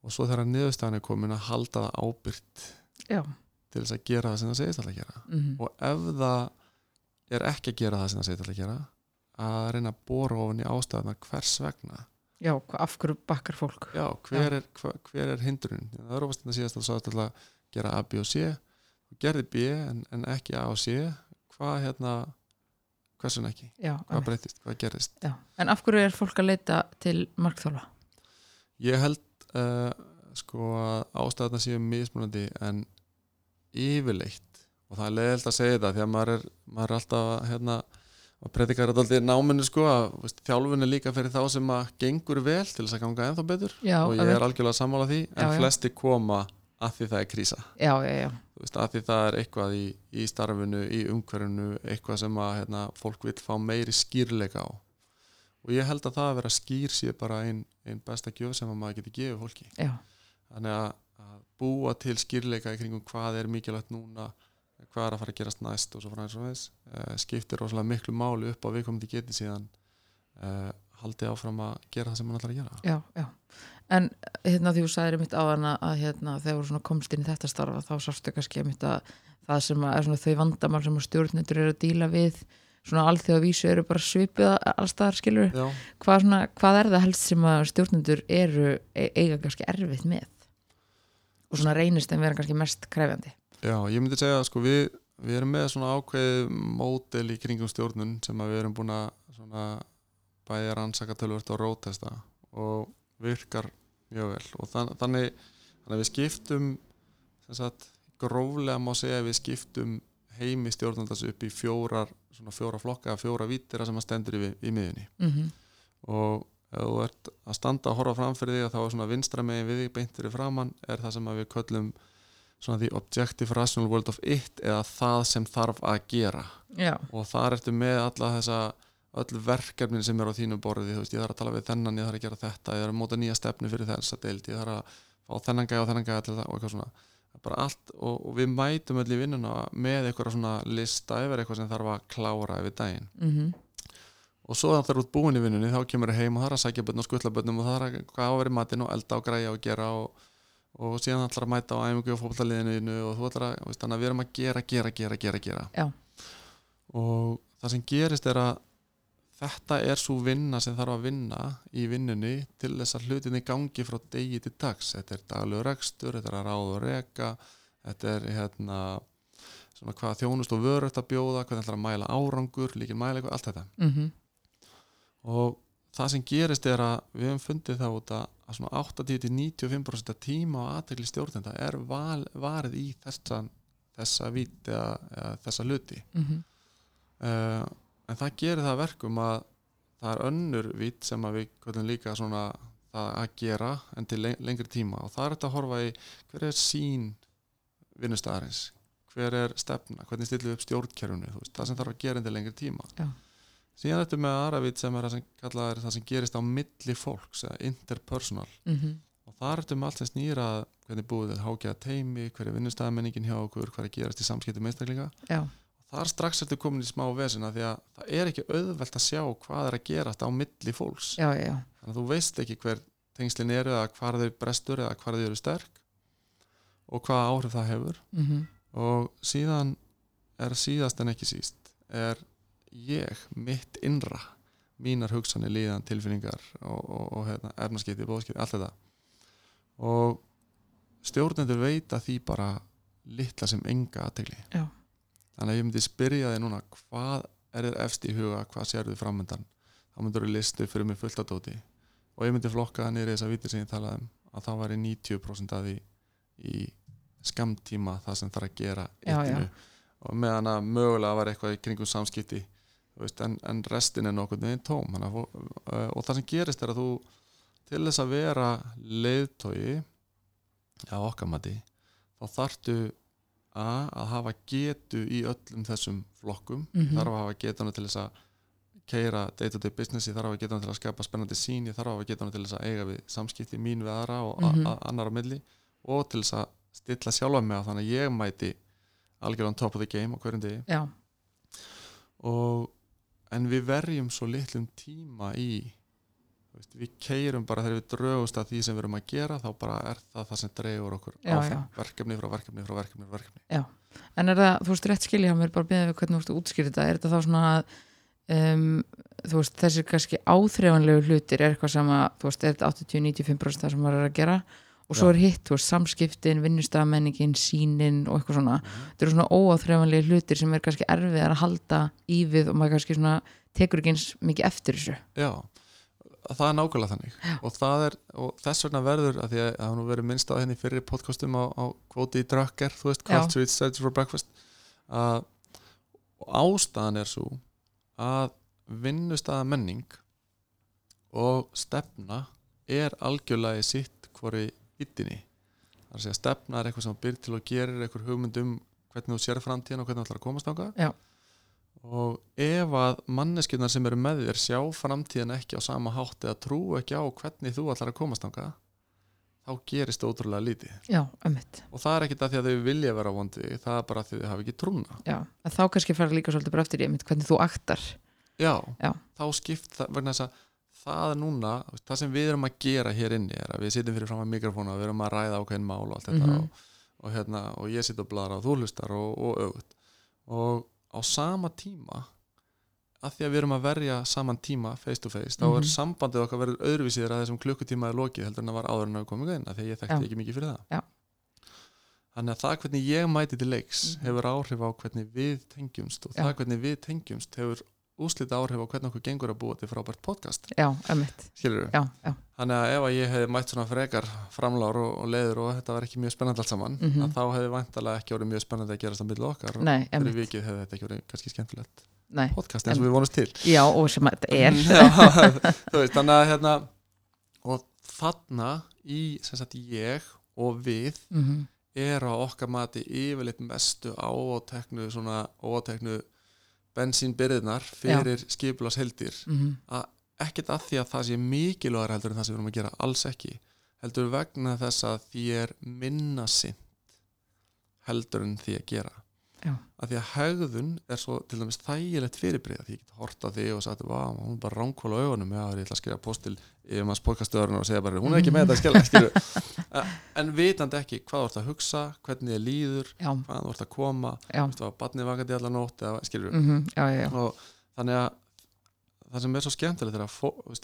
Og svo þegar niðurstöðan er komin að halda það ábyrgt Já, til þess að gera það sem það segist alltaf að gera. Mm og ef það er ekki að gera það sem það segist alltaf að gera að reyna að bóra ofan í ástæðuna hvers vegna? Já, af hverju bakkar fólk? já, hver, Er, hver, hver er hindrunin? Það er ofast þetta síðast að þú sagðist alltaf að gera A, B og C. Gerði B en, en ekki A og C. Hvað hérna hversun ekki, Já, hvað breytist, hvað gerist já, en af hverju er fólk að leita til markþjálfa? Ég held uh, sko að ástæðarna séu mismunandi en yfirleitt og það er leiðilt að segja þetta því að maður er, maður er alltaf hérna, að predikar þetta alltaf í náminu sko að veist, þjálfun er líka fyrir þá sem að gengur vel til þess að ganga ennþá betur. Já, og ég er algjörlega sammála því en flesti koma að því það er krísa. Já, já, já, að því það er eitthvað í, í starfinu, í umhverfinu eitthvað sem að hérna, fólk vil fá meiri skýrleika á. Og ég held að það að vera skýr sé bara einn ein besta gjöf sem að maður geti gefið fólki. Já, þannig að, að búa til skýrleika í kringum hvað er mikilvægt núna hvað er að fara að gerast næst og svo frá eins og þess uh, skiptir rosalega miklu máli upp á viðkomandi geti síðan uh, haldið áfram að gera það sem hann ætlar að gera. Já, já. En hérna því þú sagðir mitt á hana að hérna þegar þú komst inn í þetta starfa þá sástu kannski mitt að það sem að er svona þau vandamál sem að stjórnendur eru að díla við svona alþjóða vísu eru bara svipið allstaðar skilur hvað, svona, hvað er það helst sem að stjórnendur eru e- eiga kannski erfitt með? og svona reynist þeim vera kannski mest krefjandi? Já, ég myndi segja sko við, við erum með svona ákveðið módel í kringum stjórnun sem að við erum búin að svona bæði rannsaka tölvört og rótesta og virkar mjög vel. Og þann, þannig, þannig við skiptum sagt gróflega má segja við skiptum heimi stjórnundas upp í fjórar svona fjóra flokka, fjóra vítir sem að stendur í, í miðunni mm -hmm. og ef þú ert að standa að horfa fram fyrir því að þá er svona vinstra megin við þig beintir í framann er það sem við köllum svona the objective rational world of it eða það sem þarf að gera. Já, og þar ertu með alla þessa öll verkefnin sem er á þínu borði þú veist, ég þarf að tala við þennan, ég þarf að gera þetta ég þarf að móta nýja stefnu fyrir þess að deild ég þarf að fá þennan gæja og þennan gæja og eitthvað svona. Bara allt og, og við mætum öll í vinnuna með eitthvað svona lista yfir eitthvað sem þarf að klára yfir daginn. Mm og svo þegar það er út búin í vinnunni þá kemur það heim og það er að sækja börn og skutla börnum og það er að hvað á að vera í matinn og elda og græja og gera og, og síðan ætlar að mæta á æfingu og fókbaltaliðinu og þú ætlar að, veist, þannig að við erum að gera, gera, gera, gera, gera. Og það sem gerist er að þetta er svo vinna sem þarf að vinna í vinnunni til þess að hlutinni gangi frá degi til dags. Þetta er daglegu rekstur, þetta er að ráða og reka þetta er hérna svona hvað þjónust og vörut að bjóða hvernig ætlar að mæla árangur, líkin mæla eitthvað, allt þetta. Mm og það sem gerist er að við hefum fundið það út að svona 80-95% af tíma og aðtegli stjórnenda er val, varið í þessa, þessa vít eða, þessa hluti. -hmm. uh, en það gerir það að verkum að það er önnur vít sem við köllum líka svona að gera en til leng lengri tíma. Og það er þetta að horfa í hver er sín vinnustæðarins hver er stefna, hvernig stillum við upp stjórnkerfunu það sem þarf að gera en til lengri tíma. Já. síðan þetta með aðra vít sem er sem er það sem gerist á milli fólks eða interpersonal. Mm og það er þetta með allt sem snýra hvernig búið þið hákjaða teimi, hver er vinnustæðamenningin hjá okkur, hvað er gerast í samskiptum einstaklinga. Já, er strax eftir komin í smá vesina því að það er ekki auðvelt að sjá hvað er að gerast á milli fólks. Já, já, þannig að þú veist ekki hver tengslin eru eða hvar þau brestur eða hvar þau eru sterk og hvaða áhrif það hefur. Mm og síðan er síðast en ekki síst er ég mitt innra mínar hugsanir líðan tilfinningar og, og, og hérna, efnaskipti, bóðskipti, allt þetta. Og stjórnendur veita því bara litla sem enga aðtegli Já. Þannig að ég myndi spyrja þig núna hvað er þér efst í huga, hvað sér þið framöndan þá myndur þú listu fyrir mig fullt af dóti. Og ég myndi flokka það niður í þessa vítir sem ég talaði um að þá væri 90% af því í skamtíma það sem þarf að gera Já, eittinu og meðan að mögulega var eitthvað í kringum samskipti veist, en, en restin er nokkuð með tóm. Að fó- uh, og það sem gerist er að þú til þess að vera leiðtogi á okkamati þá þarftu að, að hafa getu í öllum þessum flokkum. Mhm. þarf að hafa getuna til þess að keira day-to-day business, ég þarf að hafa getuna til að skapa spennandi sín, ég þarf að hafa getuna til þess að eiga við samskipti mín við aðra og mm annar á milli og til þess að stilla sjálfa mig á þannig að ég mæti algjörðan top of the game á hverjum degi. Já, og, en við verjum svo litlum tíma í veist, við keirum bara þegar við draugust að því sem við erum að gera þá bara er það það sem dreigur okkur Já, áfram, verkefni frá verkefni frá verkefni frá verkefni. En er það, þú veist, rétt skilja mér bara beðið við hvernig þú veist að útskýra þetta, er þetta þá svona að um, þú veist, þessi kannski áþreifanlegu hlutir er eitthvað sem að, þú veist, er þetta 80-95% það sem maður er að gera? Og svo Já. er hitt, þú veist, samskiptin, vinnustafamenningin, sínin og eitthvað svona. Þetta eru svona óáþreifanlegu hlutir sem er kannski erfiðar það er nákvæmlega þannig og, það er, og þess vegna verður að því að það nú verið minnst á henni fyrir podcastum á, á kvóti drökker, þú veist. Culture Eats Search for Breakfast að ástæðan er svo að vinnustæða menning og stefna er algjörlega í sitt hvori vittinni það er að stefna er eitthvað sem byrð til og gerir eitthvað hugmynd um hvernig þú sér framtíðan og hvernig þú ætlar að komast ángað Já. Og ef að manneskjurnar sem eru með þér sjá framtíðan ekki á sama hátt eða trú ekki á hvernig þú ætlar að komast ángað þá gerist það ótrúlega lítið. Já, og það er ekki það því að þau vilja vera vondi það er bara því að þau hafa ekki trúna. Já, að þá kannski fara líka svolítið bara eftir einmitt hvernig þú aktar. Já, Já. þá skipt það vegna þess að það núna, það sem við erum að gera hér inni er að við sitjum fyrir fram að mikrofónu og við erum að ræða ákveðin mál og allt þetta Mhm. og, og, hérna, og ég sitt og bladra og þú hlustar og, og auðvitað og á sama tíma að því að við erum að verja saman tíma face to face, þá er Mhm. sambandið okkar verður öðruvísið að þessum klukkutíma er lokið heldur en það var áður en að komum inn, af því að ég þekkti Já. ekki mikið fyrir það Já. þannig að það hvernig ég mæti til leiks Mhm. hefur áhrif á hvernig við tengjumst og Já. það hvernig við tengjumst hefur úslita áhrif á hvernig okkur gengur að búa til frábært podcast já, ömmit skilur já, já, Þannig að ef að ég hefði mætt svona frekar framlár og, og leiður og þetta var ekki mjög spennandi allt saman Mhm. að þá hefði vantalega ekki orðið mjög spennandi að gerast á milli okkar og nei, fyrir ömmit vikið hefði þetta ekki orðið kannski skemmtilegt nei, podcast eins og við vonumst til já, og sem að þetta er Já, þú veist, þannig að hérna og þarna í sem sagt ég og við Mhm. er á okkar mati yfirleitt mestu óáteknu svona óáteknu bensínbyrðinar fyrir skipulas heldir Mhm. Ekkert að því að það sé mikilvægur heldur en það sem við erum að gera, alls ekki. Heldur vegna þess að því er minna sinn heldur en því að gera. Já. að því að hegðun er svo til dæmis þægilegt fyrirbreyða því ég get hort á því og sagt, vá, hún er bara ránkóla á augunum. Já, ég ætla að skrifa postil yfir maður podcastöðurinn og segja bara, hún er ekki með þetta skilja, skilju en vitandi ekki hvað þú ert að hugsa hvernig þið líður, já, hvað þú ert að koma þú veist, var barnið vakandi allar nótt eða, skilju, já, já. og þannig að það sem er svo skemmtilegt er að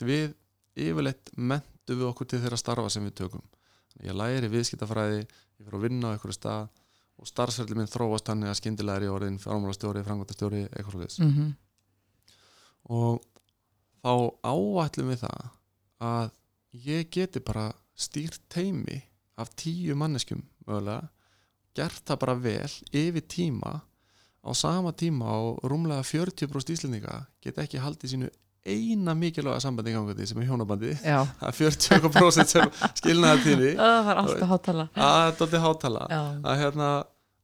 við yfirleitt mentu við okkur til þeirra starfa sem við tökum ég læri viðskiptafræði, ég fyrir að vinna á einhverju stað og starfsverðli minn þróast hann eða skyndilega er ég orðin fjármálastjóri, frangvandastjóri eitthvað svo Mhm. og þá áætlum við það að ég geti bara stýrt teimi af tíu manneskjum mögulega, gert það bara vel yfir tíma á sama tíma og rúmlega 40% íslendinga get ekki haldið sínu eina mikilvæga sambandi gangandi sem er hjónabandi það er 40% sem skilnaði til því það er alltaf hátala. Að þetta er dálítið hátala. Hérna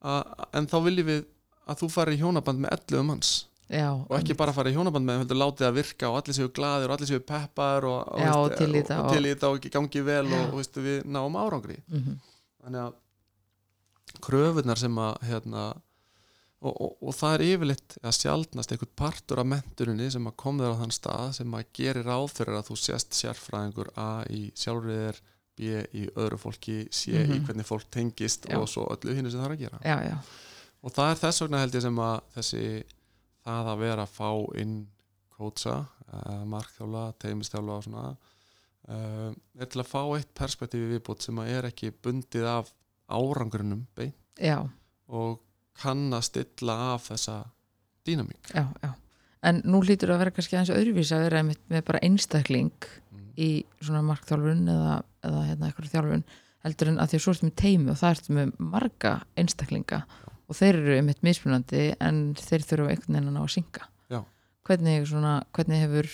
að, en þá viljum við að þú fari í hjónaband með 11 manns. Já, og ekki bara fara í hjónaband með heldur látið að virka og allir séu glaðir og allir séu peppar og, og, og og, þetta og, gangi vel Já. og, og veist, við náum árangri. Mhm, þannig að kröfunar sem að hérna, og, og, og það er yfirleitt að sjaldnast einhvern partur af menturinni sem að kom þér á þann stað sem að gerir fyrir að þú sést sérfræðingur A í sjálfriðir B í öðru fólki C í Mhm. hvernig fólk tengist Já. og svo öllu hinn sem það er að gera já, já, og það er þess vegna held ég sem að þessi það að vera að fá inn kótsa, uh, markþjála teimistjála og svona uh, er til að fá eitt perspektífi viðbútt sem að er ekki bundið af árangurinnum beint já, og kann að stilla af þessa dýnamík. Já, já. En nú hlýtur að vera kannski aðeins öðruvís að vera einmitt með bara einstakling mm. í svona markþjálfun eða, eða hérna eitthvað þjálfun heldur en að því að svo ertu með teimi og það ertu með marga einstaklinga og þeir eru einmitt mismunandi en þeir þurfa einhvern veginn að ná að synga Já. hvernig, svona, hvernig, hefur,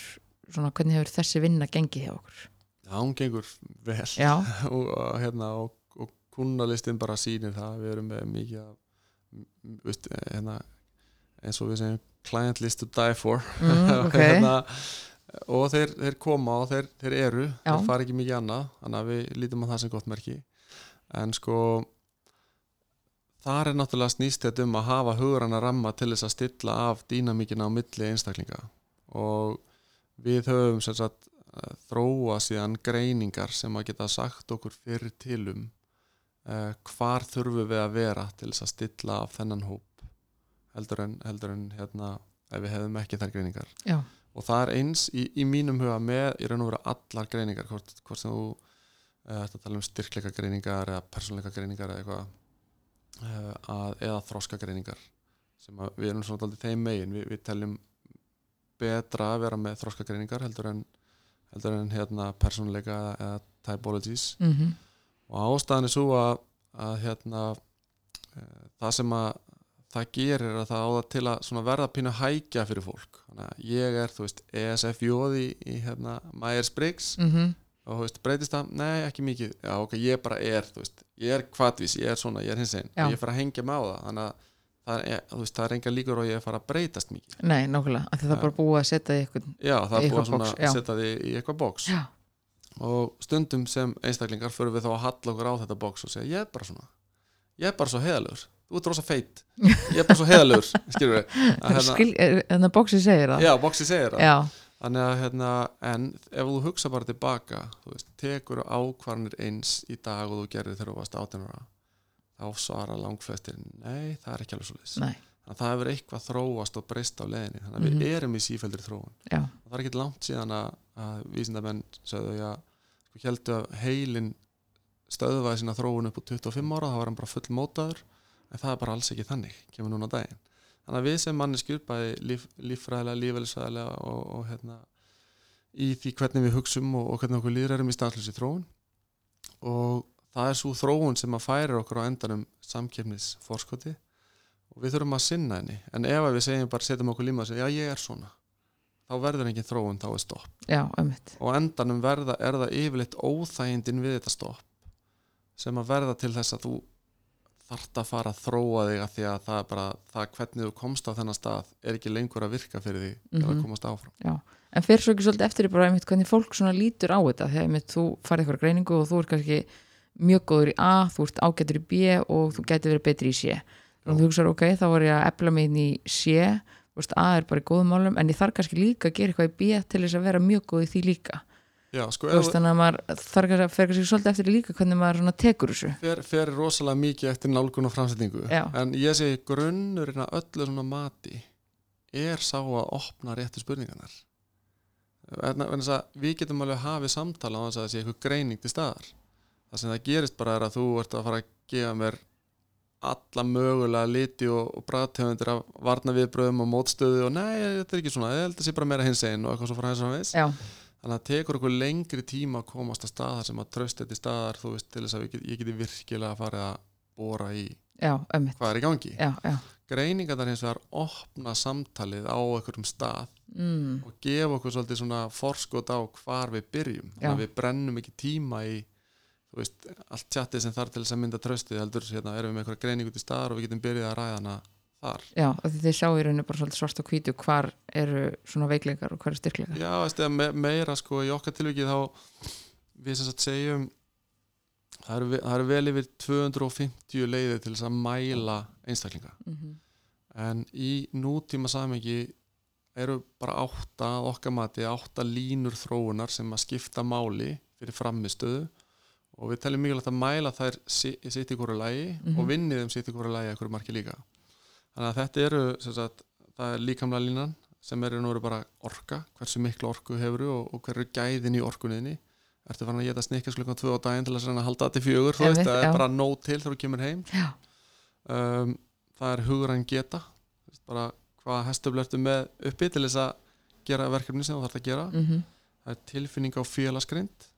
svona, hvernig hefur þessi vinna gengið hjá okkur? Já, hún gengur vel. Já, og, hérna, og, og kunnalistin bara sýnir það við erum með mikið m- veist, hérna, eins og við segjum client list to die for. Mm, ok. hérna, og þeir, þeir koma og þeir, þeir eru Já. þeir fara ekki mikið annað þannig að við lítum á það sem gott merki. En sko þar er náttúrulega snýst þetta um að hafa hugurana ramma til þess að stilla af dýnamíkina á milli einstaklinga. Og við höfum sagt eh, þróa síðan greiningar sem að geta sagt okkur fyrir til um uh, hvar þurfum við að vera til þess að stilla af þennan hóp heldur en, heldur en hérna ef við hefðum ekki þær greiningar? Já, og það er eins í, í mínum huga með í raun og vera allar greiningar hvort, hvort sem þú uh, ætti að tala um styrkleika greiningar eða persónleika greiningar eða eitthvað uh, að, eða þroska greiningar sem að við erum svona daldið þeim megin. Við, við teljum betra að vera með þroska greiningar heldur en heldur en hérna persónleika eða, typologies. Mm og ástæðan er svo að, að hérna uh, það sem að það gerir er að það á það til að verða pínu hækja fyrir fólk. Ég er, þú veist, ESF-jóð í, í hérna, Myers-Briggs. Mm og þú veist, breytist það? Nei, ekki mikið. Já, ok, ég bara er, þú veist, ég er kvatvís ég er svona, ég er hins einn, og ég fara að hengja mig á það. Þannig að það er, þú veist, það er enga líkur og ég fara að breytast mikið. Nei, nákvæmlega, það er bara búið að setja í eitthvað já, það er búið að setja því í eitthvað box. Já, og stundum sem einstaklingar fyrir við þá að halla okkur á þetta box og segja ég er bara svona, ég er bara svo heðalegur þú ert rosa feitt, ég er bara svo heðalegur skilur við hérna, Skil, er- þannig að bóksi segir það. Já, boxi segir það. Já, þannig að hérna, en ef þú hugsa bara tilbaka þú veist, tekur ákvarnir eins í dag og þú gerir þegar þú varst 18 ára þá svara langflestir nei, það er ekki alveg svo þannig að það hefur eitthvað þróast og breyst á leiðinni. Þannig að Mhm. við erum í sífældri þróun. Já, og það er ekki langt síðan að, að vísindamenn sögðu já, heldur að heilin stöðvaði sína þróun upp á 25 ára þá var hann bara full mótaður en það er bara alls ekki þannig, kemur núna daginn. Þannig að við sem manneskjur bæði líf, líffræðilega, lífælisæðilega og, og hérna í því hvernig við hugsum og, og hvernig okkur líður erum í stanslösi þróun. Og það er svo þróun sem að færa okkur á endanum samkefnisforskoti og við þurfum að sinna henni. En ef við segjum bara setjum okkur líma og segjum já ég er svona þá verður engin þróun, þá er stopp. Já, og endanum verða, er það yfirleitt óþægindin við þetta stopp sem að verða til þess að þú þart að fara að þróa þig að því að það er bara, það hvernig þú komst á þennan stað er ekki lengur að virka fyrir því mm -hmm. að komast áfram. En fyrir svo ekki svolítið eftir bara einmitt hvernig fólk svona lítur á þetta þegar einmitt þú farið eitthvað greiningu og þú er kannski mjög góður í A, þú ert ágættur í B og þú getur verið betri í C. Og þú hugsaður ok, þá var ég að epla mig inn í C veist, A er bara í góðum málum en ég þarf kannski líka að gera eitthvað í B til þess að vera mjög góð í því líka. Já, sko, veist, þannig að maður þarf kannski að fer kannski svolítið eftir líka hvernig maður tekur þessu. Fer, fer rosalega mikið eftir nálgun og framsetningu. Já. en ég segi grunnurinn að öllu svona mati er sá að opna réttu spurningarnar. En, en við getum alveg hafið samtala á þess að það sé eitthvað greining til staðar. Það sem það gerist bara er að þú ert að fara að gefa mér alla mögulega liti og, og bræðtegundir af varna viðbröðum og mótstöðu og nei, þetta er ekki svona, ég held að það sé bara meira hins einn og eitthvað svo frá þess að veist þannig að það tekur okkur lengri tíma að komast að staðar sem að tröst þetta í staðar þú veist til þess að get, ég geti virkilega að fara að bóra í já, hvað er í gangi. Já, já. greiningar þar hins vegar opna samtalið á einhverjum stað mm. og gefa okkur svolítið svona forskot á hvar við byrjum. Þannig að við brennum ekki tíma í veist, allt tjatti sem þarf til þess að mynda tröstið heldur, hérna, erum við með einhverja greining út í staðar og við getum byrjað að ræða hana þar. Já, og þið sjáu í rauninu bara svart og hvítu hvar eru svona veikleikar og hvar eru styrkleikar. Já, veist, me meira sko í okkar tilvikið þá við sem sagt segjum það eru, það eru vel yfir 250 leiðir til þess að mæla einstaklinga. Mm -hmm. en í nútíma samengi eru bara átta okkar mati, átta línur þróunar sem að skipta máli fyrir framistöðu og við teljum mikilvægt að mæla þær sitt í hverju lægi mm -hmm. og mhm. vinnið um sitt í hverju lægi að hverju marki líka þannig að þetta eru sagt, það er líkamlega línan sem eru nú bara orka, hversu miklu orku hefur og, og hverju gæðin í orkunniðni ertu farin að geta snikkast klukkan 2 á daginn til að halda þetta til fjögur það er bara nót til þegar þú kemur heim um, það er hugrann geta bara hvað hestuflertu með uppi til þess að gera verkefni sem þú þarf að gera mm -hmm. það er tilfinning á félaskrind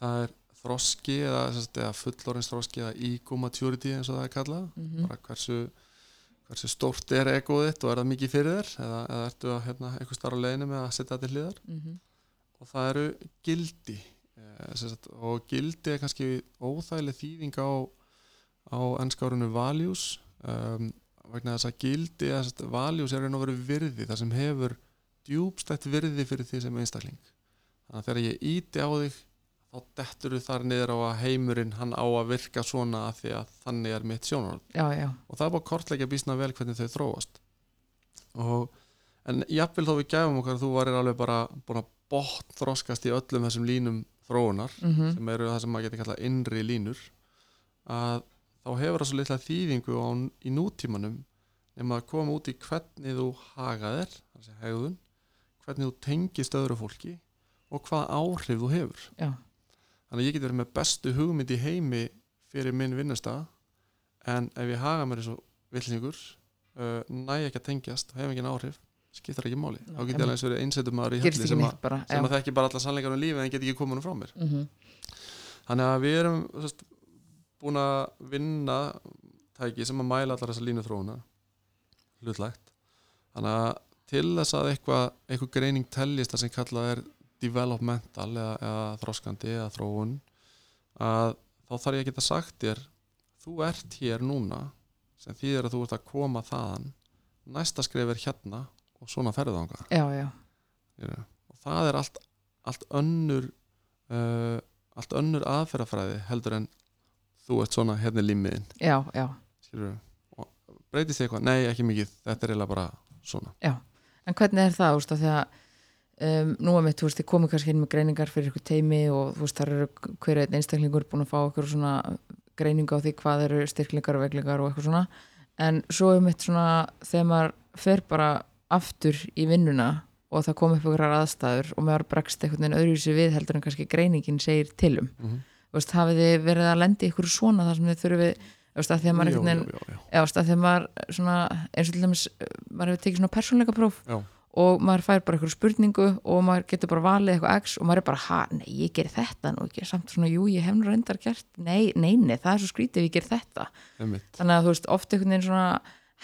það er þroski eða, eða fullorins þroski eða ego maturity eins og það er kallað mm -hmm. bara hversu, hversu stórt er egoðitt og er það mikið fyrir þér eða, eða ertu að hérna, einhver starf á leginu með að setja þetta til hliðar mm -hmm. og það eru gildi eh, sagt, og gildi er kannski óþægileg þýðing á, á ennskárunu values um, vegna þess að gildi eða values er verið virði það sem hefur djúbstætt virði fyrir því sem einstakling þannig að þegar ég íti á þig þá dettur þú þar niður á að heimurinn hann á að virka svona að því að þannig er mitt sjónarhald og það er bara kortleika bísna vel hvernig þau þróast. Og en jáfnvel þó við gæfum okkar þú varir alveg bara búin að bótt þróskast í öllum þessum línum þróunar mm -hmm. sem eru það sem maður getur kallað innri línur að þá hefur það svo litla þýðingu á, í nútímanum nema að koma út í hvernig þú hagaðir, hvernig þú tengist öðru fólki og hvað áhrif þú hefur. Já þannig að ég get verið með bestu hugmynd í heimi fyrir minn vinnustaf en ef ég haga mér eins og villningur uh, næ ekki að tengjast hef ekki áhrif skiptar ekki máli. Þá get ég alveg eins og verið einsettum maður í helli sem, bara, sem að þekki bara alla sannleikar um lífi en get ekki komin frá mér. Mm -hmm. þannig að við erum sest, búin að vinna tæki sem að mæla allar þessa línu þróuna hlutlegt þannig að til þess að eitthvað, eitthvað greining teljist það sem kallað er developmental eða, eða þróskandi eða þróun að þá þarf ég að geta sagt þér þú ert hér núna sem þýðir að þú ert að koma þaðan næsta skrif er hérna og svona ferðanga og það er allt, allt önnur uh, allt önnur aðferðafræði heldur en þú ert svona hérna límiðin. Já, já. Breytist þig eitthvað? Nei, ekki mikið, þetta er eiginlega bara svona. Já, en hvernig er það, úrst, að því að Um, nú að mitt, þú veist, þið komið kannski inn með greiningar fyrir ykkur teimi og þú veist, þar eru hverju einn einstaklingur búin að fá okkur svona greiningu á því hvað eru styrklingar og veglingar og eitthvað svona, en svo er mitt svona, þegar maður fer bara aftur í vinnuna og það kom upp ykkur aðstæður og maður bregst eitthvað en öðruvísi við heldur en kannski greiningin segir tilum mm -hmm. Þú veist, hafið þið verið að lendi ykkur svona þar sem þið þurfið að því að maður já, einhvern veginn já, já, að því að maður svona, eins og til dæmis, eh, maður hefur tekið svona persónleika próf Já. Og maður fær bara eitthvað spurningu og maður getur bara valið eitthvað x og maður er bara, ha, nei, ég ger þetta nú ekki, samt svona, jú, ég hef nú reyndar gert nei, nei, nei, það er svo skrítið ef ég ger þetta. Einmitt. þannig að þú veist, oft einhvern veginn svona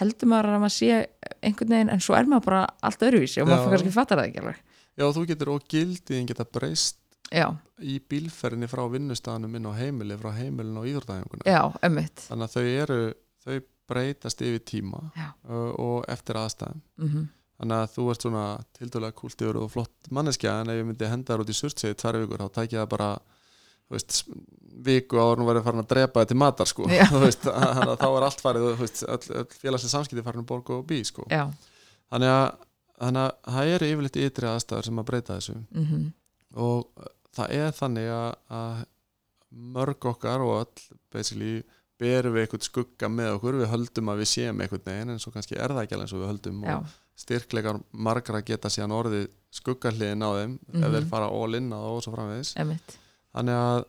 heldur maður að maður sé einhvern veginn en svo er maður bara allt öðruvísi og maður kannski fattar það ekki alveg. Já, þú getur og gildiðin geta breyst já, í bílferðinni frá vinnustaðanum inn á heimili frá heimilin og ömmit þannig að þau eru þau breytast yfir tíma uh, og eftir aðstæðum. Mm þannig að þú ert svona tildulega kúltjör og flott manneskja en ef ég myndi henda þar út í surtsegi tvær vikur þá tækja það bara veist, viku áður nú verið farin að drepa þetta matar sko. Veist, að þá er allt farið öll, öll félagslega samskipti farin að borga og bí sko. Já, þannig að, það eru yfirleitt ytri aðstæður sem að breyta þessu. Mm og það er þannig að, að mörg okkar og öll basically berum við eitthvað skugga með okkur. Við höldum að við séum eitthvað neginn en svo kannski er það ekki alveg eins og við höldum já, og styrkleikar margra geta síðan orðið skuggahliðin á þeim ef Mhm. þeir fara all in á það og svo framvegis. Ömmit þannig að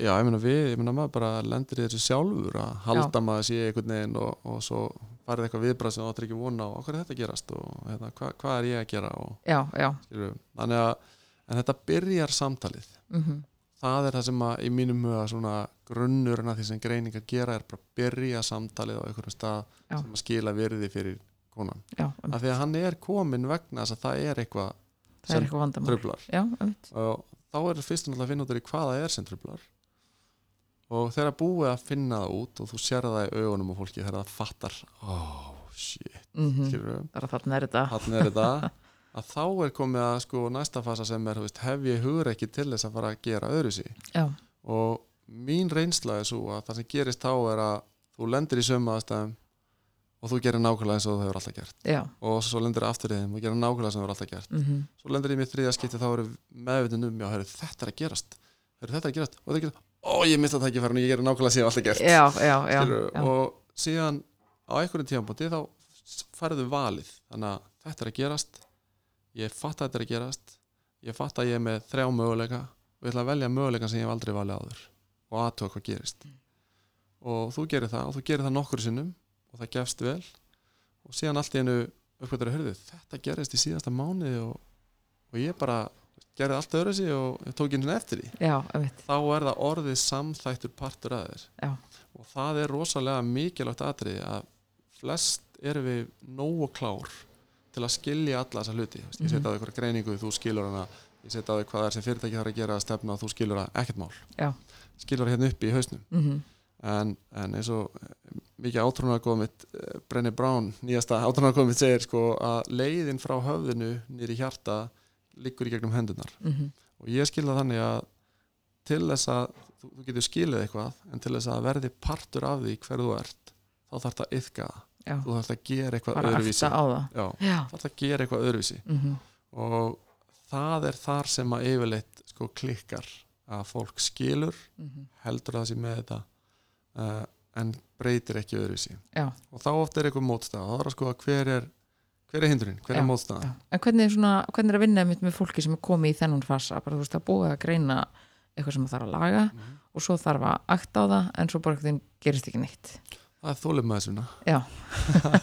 já, ég meina við, ég meina maður bara lendir í þessu sjálfur að halda maður sé einhvern veginn og, og svo farið eitthvað viðbrað sem þú áttir ekki vona á. Hvað er þetta að gerast og hérna, hva, hvað er ég að gera og já, já, skilur, þannig að þetta byrjar samtalið. Mm það er það sem að í mínum huga svona grunnurinn að því sem greiningar gera er bara að byrja samtalið á einhverjum stað Já. sem að skila virði fyrir konan. Já, af ömmit því að hann er komin vegna þess að það er eitthvað það er sem eitthvað trublar já, ömmit, og þá er fyrst náttúrulega að finna út í hvað það er sem trublar og þegar búið að finna það út og þú sér það í augunum og fólki þegar það fattar oh shit, mm bara þarna er þetta. Að þá er komið að sko næsta fasa sem er veist, hef ég hugur ekki til þess að fara að gera öðru já, og mín reynsla er svo að það sem gerist þá er að þú lendir í sömu aðstæðum og þú gerir nákvæmlega eins og þú hefur alltaf gert. Já, og svo lendir aftur í þeim og gerir nákvæmlega sem þú hefur alltaf gert. Mm svo lendir í mér þriða skipti þá eru meðvitinn um heru, þetta er að gerast. Þetta er að gerast. Og þetta er að gerast ó, ég mista það ekki fyrir en ég gerir nákvæmlega sem ég hef alltaf gert. Já, já, já. og síðan á einhverjum tíðanbúti þá færðu valið. Þannig að þetta er að gerast ég fatt að þetta er að gerast ég fatt að ég er með þrjá möguleika og ég ætla að velja möguleikan sem ég hef aldrei valið áður og aðtöða hvað gerist. Og þú gerir það og þú gerir það nokkur sinnum og það gefst vel. Og síðan allt í einu uppgötur að hörðu þetta gerist í síðasta mánuði og, og ég bara gerði allt öðru sig og tók einu sinni eftir því. Já, þá er það orðið samþættur partur að þér. Já. og það er rosalega mikilvægt atriði að flest erum við nógu klár til að skilja alla þessa hluti. Ég Mhm. setja á einhverja greiningu, þú skilur hana. Ég setja á því hvað er sem fyrirtæki þarf að gera að stefna og þú skilur það, ekkert mál. Já. skilur það hérna upp í hausnum. Mm en, en eins og mikið átrúnarkoð mitt eh, Brenny Brown, nýjasta átrúnarkoð mitt segir sko að leiðin frá höfðinu nýri hjarta liggur í gegnum hendunar -hmm. og ég skil það þannig að til þess að þú, þú getur skilið eitthvað en til þess að verði partur af því hver þú ert þá þarf það að yfka það já, þú þarf að gera eitthvað bara öðruvísi. það. Já, já, þarf að gera eitthvað öðruvísi. Mm og það er þar sem að yfirleitt sko klikkar að fólk skilur -hmm. heldur það sér með þetta uh, en breytir ekki öðruvísi. Já, og þá oft er eitthvað mótstæða þá er að skoða hver er hver er hindurinn, hver Já, er mótstæða já. en hvernig er, svona, hvernig er að vinna með fólki sem er komið í þennan fasa? Bara þú veist að búið að greina eitthvað sem það þarf að laga Mhm. og svo þarf að akta á það en svo bara veginn gerist ekki neitt. Það er þólumæðisvinna já.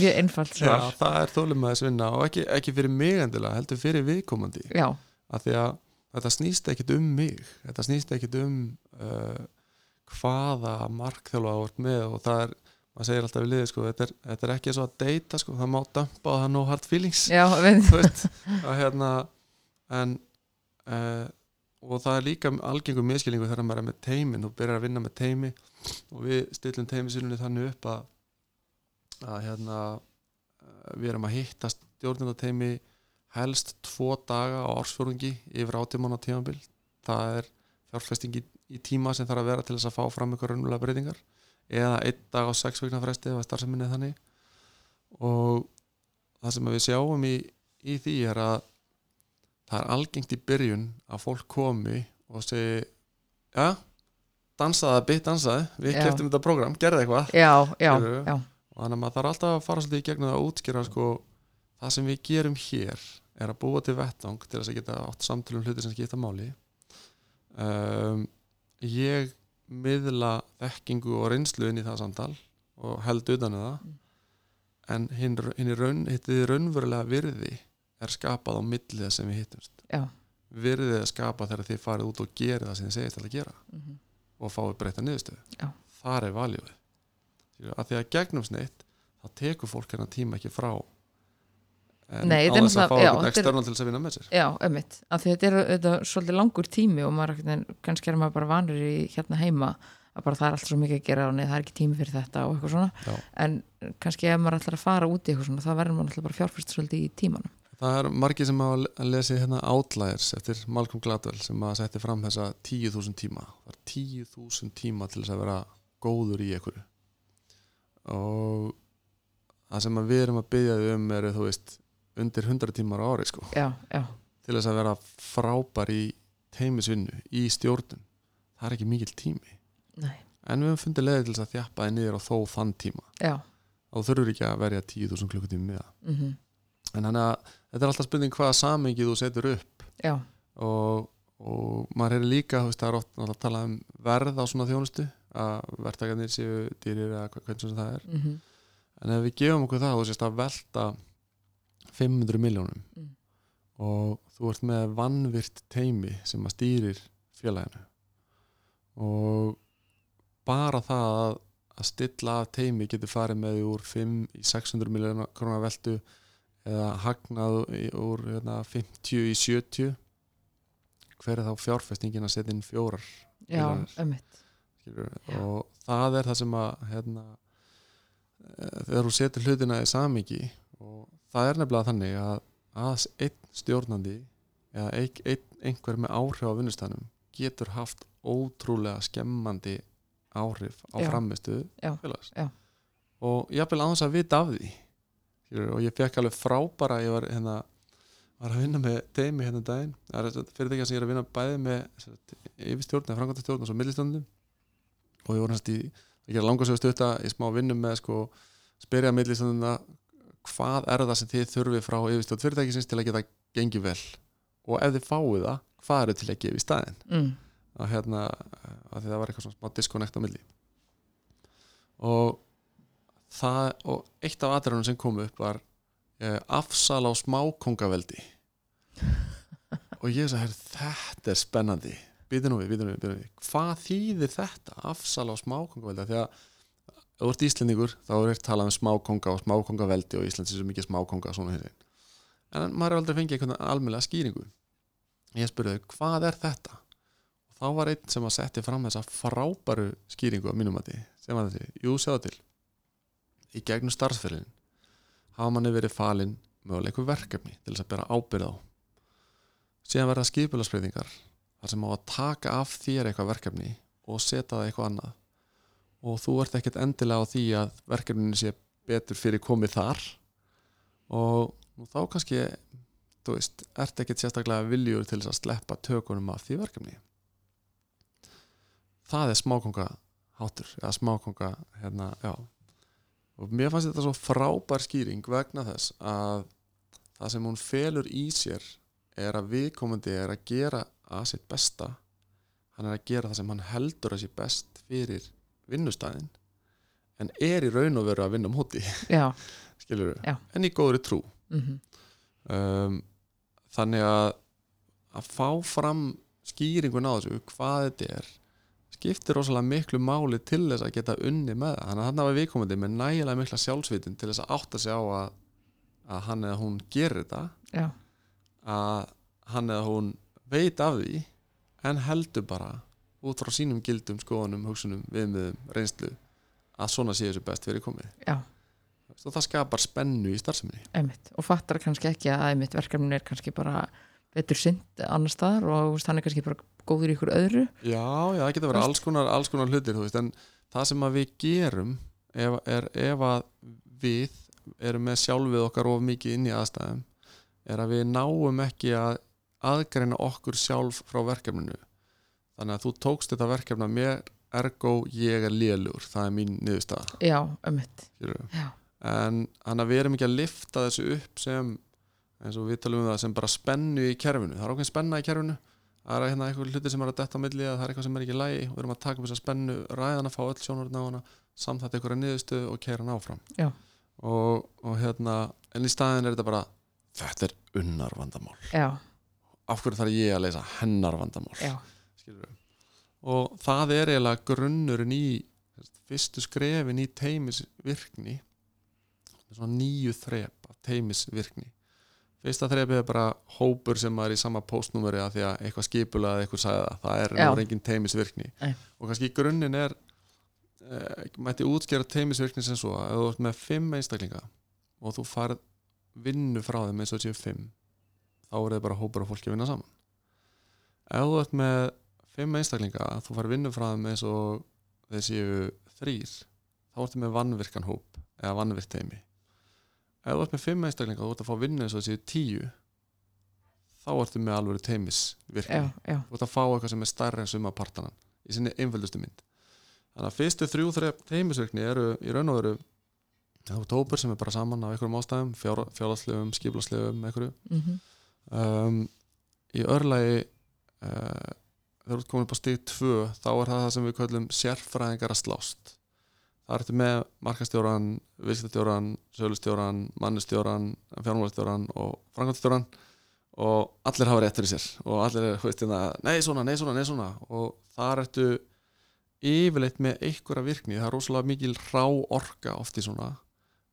Mjög einfalt Já, það er þólumæðisvinna og ekki, ekki fyrir mig endilega, heldur fyrir viðkomandi. Já, því að þetta snýst ekkit um mig. Þetta snýst ekkit um uh, hvaða markþjálfa þú ert með og það er, maður segir alltaf við liðið sko, þetta er, þetta er ekki svo að deyta sko, það má dömpa og það er no hard feelings já, veist, að hérna en uh, og það er líka algengum miskilningu þegar maður er með teimin, þú byrjar að vinna með teimi og við stillum teimisynunni þannig upp að að hérna uh, við erum að hitta stjórnundateimi helst tvo daga á ársfjórungi yfir átjumann á tímabil það er fjárfesting í, tíma sem þarf að vera til þess að fá fram ykkur raunulega breytingar. Eða einn dag á sex vikna fresti eða starfseminni þannig. Og það sem við sjáum í, í því er að það er algengt í byrjun að fólk komi og segi ja, dansaði bit, dansaði við Já. keftum þetta program, gerði eitthvað. Já, já, Skilurðu? já. Og þannig að maður þarf alltaf að fara svolítið í gegnum að útskýra sko, það sem við gerum hér er að búa til vettvang til þess að geta átt samtölu um hluti sem skipta máli. Um, ég miðla þekkingu og reynslu inn í það samtal og held utan um það. Mm. en hinn hin raun, hittið raunverulega virði er skapað á milli þess sem við hittumst. Já, virðið er skapað þegar þið farið út og gerið það sem þið segist að gera. Mhm, og fáið breyta niðurstöðu. Þar er Skilurðu, að því að gegnum sneitt þá tekur fólk hennar tíma ekki frá Nei, á er þess að fá er- external til þess að vinna með sér. Já, ömmit af því þetta er, þetta er svolítið langur tími og maður, kannski er maður bara vanur í hérna heima að bara það er allt svo mikið að gera og nei, það er ekki tími fyrir þetta og eitthvað svona. Já. en kannski ef maður ætlar að fara út í eitthvað svona þá verður maður alltaf bara fjárfyrst svolítið í tímanum. Það er margir sem hafa lesið hérna Outliers eftir Malcolm Gladwell sem að setti fram þessa 10.000 tíma. Það er 10.000 tíma til þess að vera góður í einhverju. Og það sem við erum að byggja um eru þú veist undir 100 tímar á ári sko. Já, já, til þess að vera frábær í teimisvinnu, í stjórnum það er ekki mikil tími. Nei, en við höfum fundið leiði til þess að þjappa þið niður á þó þann tíma. Já. Og þurfur ekki að verja 10.000 klukkutími með það mhm, en þannig að þetta er alltaf spurning hvaða samengið þú setur upp. Já, og, og maður er líka veist, það er oft að tala um verð á svona þjónustu að verktakarnir séu dýrir eða hvernig sem það er. Mhm, en ef við gefum okkur það þú sést að velta 500 miljónum Mm. og þú ert með vannvirt teimi sem að stýrir félaginu. Og bara það að, að stilla af teimi getur farið með úr 5 í 600 miljónar krónar veltu eða hagnað úr hérna, 50 í 70 hver er þá fjárfestingin að setja inn fjórar já, ömmit og það er það sem að hérna, eh, þegar þú setur hlutina í samingi og það er nefnilega þannig að að einn stjórnandi eða ein, ein, einhver með áhrif á vinnustænum getur haft ótrúlega skemmandi áhrif á framistuðu félags. Já. og ég vil aðeins að vita af því og ég fekk alveg frábara ég var hérna var að vinna með teimi hérna um daginn. Það er fyrirtækja sem ég er að vinna bæði með yfirstjórn eða framkvæmtastjórn og svo millistjórnum og ég voru næst í að gera langarsögu stutta í smá vinnum með sko spyrja millistjórnuna hvað er það sem þið þurfið frá yfirstjórn fyrirtækisins til að geta gengið vel? Og ef þið fáið það, hvað eru til að gefa í staðinn? Mm, að hérna að það var eitthvað svona smá disconnect á milli. Og það og eitt af aðrænum sem kom upp var eh, afsal á smákongaveldi og ég sagði þetta er spennandi. Býta nú við, býta nú við, býta nú við. Hvað þýðir þetta, afsal á smákongaveldi því að ef þú ert íslendingur þá er eitt talað um smákonga og smákongaveldi og Íslands er svo mikið smákonga en maður er aldrei fengið einhvern almennlega skýringu. Ég spurði þau, hvað er þetta? Og þá var einn sem að setti fram þessa frábæru skýringu á mínum mati sem var þessi, jú sjáðu til. Í gegnum starfsferðin hafa manni verið falin mögulega einhver verkefni til þess að bera ábyrð á. Síðan verða skipularsbreytingar þar sem á að taka af þér eitthvað verkefni og setja það eitthvað annað og þú ert ekkert endilega á því að verkefninu sé betur fyrir komið þar. Og nú þá kannski þú veist, ert ekkert sérstaklega viljur til þess að sleppa tökunum af því verkefni. Það er smákonga hátur eða smákonga hérna, já. Og mér fannst þetta svo frábær skýring vegna þess að það sem hún felur í sér er að viðkomandi er að gera að sitt besta. Hann er að gera það sem hann heldur að sé best fyrir vinnustæðin en er í raun og veru að vinna hóti já, skilur Já. en í góðri trú. Mhm, um, þannig að að fá fram skýringun á þessu hvað þetta er skiptir rosalega miklu máli til þess að geta unni með það. Þannig að hann var viðkomandi með nægilega mikla sjálfsvitun til þess að átta sig á að, að hann eða hún gerir þetta. Já, að hann eða hún veit af því en heldur bara út frá sínum gildum, skoðunum, hugsunum, viðmiðum, reynslu að svona sé þessu best verið komið. Já, og það skapar spennu í starfseminni. Einmitt. Og fattar kannski ekki að einmitt verkefnin er kannski bara betur synd annar staðar og er kannski bara góður í ykkur öðru. Já, já, það getur verið alls konar, alls konar hlutir veist, en það sem við gerum ef, er ef að við erum með sjálfið okkar of mikið inn í aðstæðum er að við náum ekki að aðgreina okkur sjálf frá verkefninu þannig að þú tókst þetta verkefna mér ergo ég er lélur það er mín niðurstaða. Já, já, en þannig að við erum ekki að lifta þessu upp sem eins og við talum um það sem bara spennu í kerfinu. Það er okkur spenna í kerfinu. Það er hérna eitthvað hluti sem er að detta á milli að það er eitthvað sem er ekki lægi og við erum að taka upp þessa spennu ræðan að fá öll sjónurinn á hana samþætt einhverja niðurstöðu og keira hann áfram. Og, og hérna en í staðin er þetta bara þetta er unnar vandamál já, af hverju þarf ég að leysa hennar skilurðu. og það er eiginlega grunnurinn í fyrstu skrefin í teimisvirkni svona nýju þrep af teimisvirkni fyrsta þrepið er bara hópur sem er í sama postnúmeri að því að eitthvað skipulega eða eitthvað sagði það, er nú engin teimisvirkni Nei. og kannski grunninn er eh, mætti útskjara teimisvirkni sem svo að þú ert með fimm einstaklinga og þú farð vinnu frá þeim eins og séu fimm þá er það bara hópur af fólki að vinna saman. Ef þú ert með fimm einstaklinga þú farð vinnu frá þeim eins og þeir séu þrýr þá ertu með vannvirkan hóp eða vannvirkt teimi ef þú ert með fimm einstaklinga og þú ert að fá vinnu eins og þessi tíu þá ertu með alveg teimisvirkni já, já, þú ert að fá eitthvað sem er stærri en suma partanan í sinni einföldustu mynd. Þannig að fyrstu þrjú þrepp teimisvirkni eru í raun og veru það er tópur sem er bara saman af einhverjum ástæðum fjárhalslegum, skiplaslegum einhverju. Mhm, um, í örlægi uh, þegar þú ert komin upp á stig 2 þá er það það sem við köllum sérfræðingar að slást. Það ertu með markastjóran, viðskiptastjóran sölustjóran, mannustjóran fjármálastjóran og frangandstjóran og allir hafa rétt fyrir sér og allir er, veist, hérna, nei svona, nei svona, nei svona. Og þar ertu yfirleitt með einhverja virkni, það er rosalega mikil rá orka oft í svona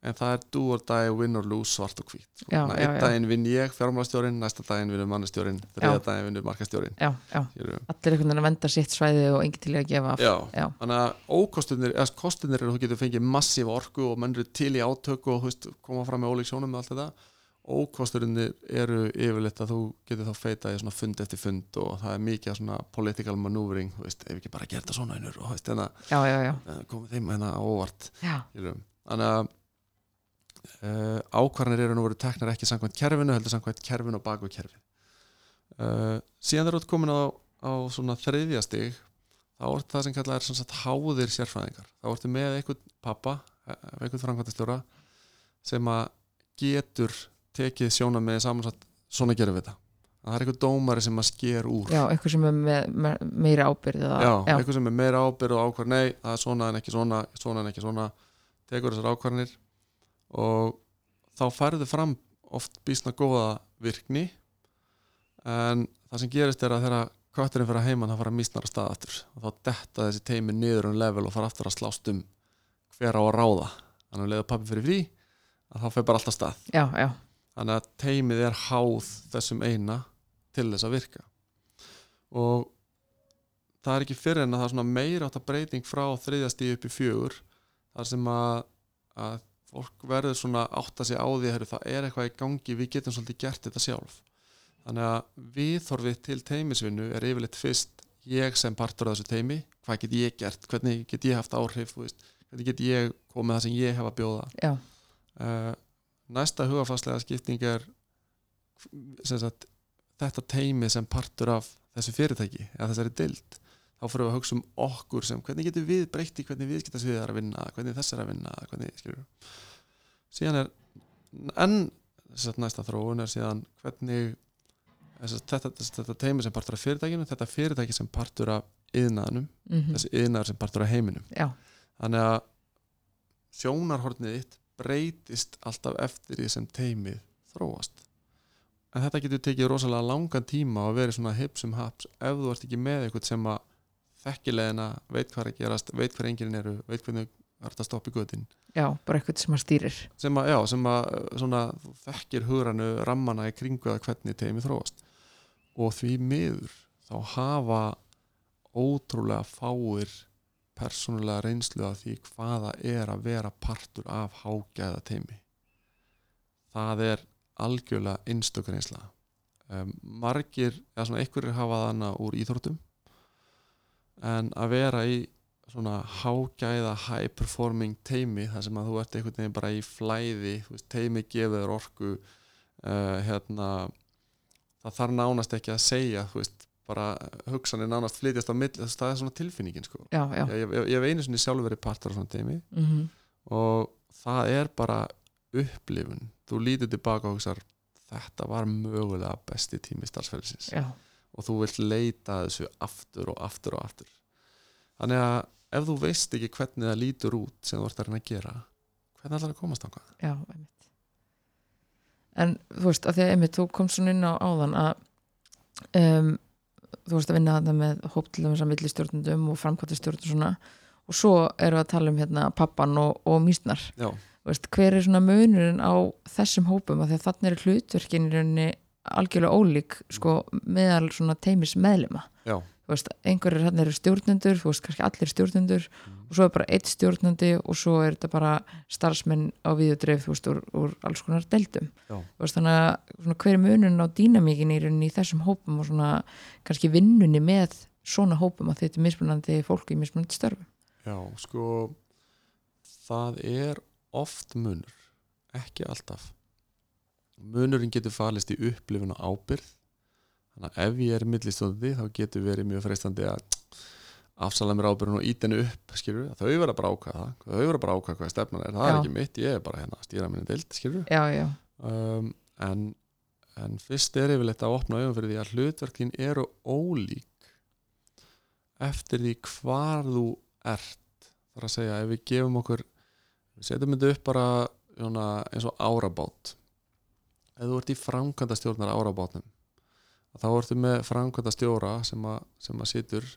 en það er do or die, win or lose, svart og hvít. Að einn daginn vinn ég fjármálastjórin, næsta daginn vinnur mannustjórin þriða daginn vinnur markastjórin já, já. Allir einhvern veginn að venda sitt svæði og engin til að gefa af. Já, þannig að ókostunir eða kostunir er að þú getur fengið massíf orku og menn eru til í átöku og veist, koma fram með ólík sjónum með allt þetta. Ókostunir eru yfirleitt að þú getur þá feita í svona fund eftir fund og það er mikið svona political maneuvering veist, ef ekki bara gera þetta svona einur og hérna, já, já, já, eh, komið þeim hérna á óvart. Þannig að uh, ákvarðanir eru nú verið teknar ekki samkvæmt kerfinu, heldur samkvæmt kerfinu og baku kerfi uh, síðan þegar þú ert komin á, á svona þriðja stig þá er það sem kallað er sem sagt háðir sérfræðingar. Þá ertu með einhvern pappa eh, einhvern framkvæmtastjóra sem að getur tekið sjóna með samansagt svona gerum við þetta. Það er einhvern dómari sem að sker úr. Já, eitthvað sem er með, meiri ábyrð Já, já, eitthvað sem er meira ábyrð og ákvarð nei, það er svona en ekki svona, svona en ekki svona. Tekur þessar ákvarðanir og þá færðu fram oft bísna góða virkni en það sem gerist er að þegar kötturinn fyrir að heiman það fara að mísnara stað aftur. Og þá detta þessi teimi niður um level og fara aftur að slást um hver á að ráða. Þannig að leiða pappi fyrir frí að þá fer bara alltaf stað. Já, já, þannig að teimið er háð þessum eina til þess að virka. Og það er ekki fyrir en að það er svona meira átt að breyting frá þriðja stíð upp í fjögur þar sem að, að fólk verður svona átt að sé á því að það er eitthvað í gangi, við getum svolítið gert þetta sjálf. Þannig að viðþorfið til teimisvinnu er yfirleitt fyrst ég sem partur af þessu teimi hvað get ég gert, hvernig get ég haft áhrif hvernig get ég komið það sem ég hef að bjóða? Uh, næsta hugafastlega skipting er sagt, þetta teimi sem partur af þessu fyrirtæki eða þessari dild þá fyrir við að hugsa um okkur sem hvernig getum við breytti hvernig við getum sviðið er að vinna hvernig þess er að vinna hvernig, skilur. síðan er enn sem sagt, næsta þróun er síðan hvernig sem þetta, þetta, þetta teimi sem partur af fyrirtækinu þetta fyrirtæki sem partur af yðnaðanum mhm, þessi yðnaður sem partur af heiminum. Já, þannig að sjónarhornið þitt breytist alltaf eftir því sem teimið þróast. En þetta getur tekið rosalega langan tíma og verið svona hipsum haps ef þú ert ekki með eitthvað sem að þekkilegina, veit hvað er að gerast veit hver enginn eru, veit hvernig það er að stoppa í götin. Já, bara eitthvað sem að stýrir. Sem að, já, sem að svona, þú þekkir hugranu rammana í kringu að hvernig teimið þróast. Og því miður þá hafa ótrúlega fáir persónulega reynslu af því hvaða er að vera partur af hágæða teimi. Það er algjörlega einstök reynsla. Um, margir, eða svona einhverjir hafa þannig úr íþróttum en að vera í svona hágæða high performing teimi þar sem að þú ert einhvern veginn bara í flæði veist, teimi gefið þér orku uh, hérna það þarf nánast ekki að segja þú veist, bara hugsanir nánast flytjast á milli, þess að það er svona tilfinningin sko. já, já, ég, hef einu sinni sjálfur verið partur af svona teimi mhm, og það er bara upplifun. Þú lítur tilbaka og hugsar þetta var mögulega besti tími starfsfælisins já, og þú vilt leita þessu aftur og aftur og aftur. Þannig að ef þú veist ekki hvernig það lítur út sem þú ert að reyna að gera hvernig ætlar að komast á hvað já, einmitt. En þú veist, að því að einmitt þú komst svona inn á áðan að um, þú veist að vinna þetta með hóp til þess að milli stjórnundum og framkvæmta stjórnundum svona og svo eru að tala um hérna pappan og, og mísnar. Veist, hver er svona munurinn á þessum hópum? Að því að þannig er hlutverkin í rauninni algjörlega ólík sko meðal svona teimis veist, einhverjir hann eru stjórnendur þú veist, kannski allir stjórnendur og svo er bara eitt stjórnandi og svo er þetta bara starfsmenn á veist, úr, úr alls konar þú veist, þannig að hver er munurinn á dýnamíkin í í þessum hópum og svona kannski vinnunni með svona hópum að þetta er mismunandi fólk í mismunandi störfum? Já sko það er oft munur ekki alltaf munurinn getur falist í upplifun og ábyrð þannig að ef ég er millistóndi þá getur verið mjög freistandi að afsala mér ábyrðun og íta henni upp skilur, þau verða bara að ákvæða það. Þau verða bara að ákvæða hvað stefnan er, það er Já. ekki mitt ég er bara hérna að stýra minni deild skilur já, já, um, en, en fyrst er yfirleitt að opna auðum fyrir því að hlutverkin eru ólík eftir því hvar þú ert. Þar að segja ef við gefum okkur við setjum þetta upp bara eins og árabát ef þú ert í framkvæmda stjórnar árabátnum þá ertu með framkvæmda stjóra sem að, sem að situr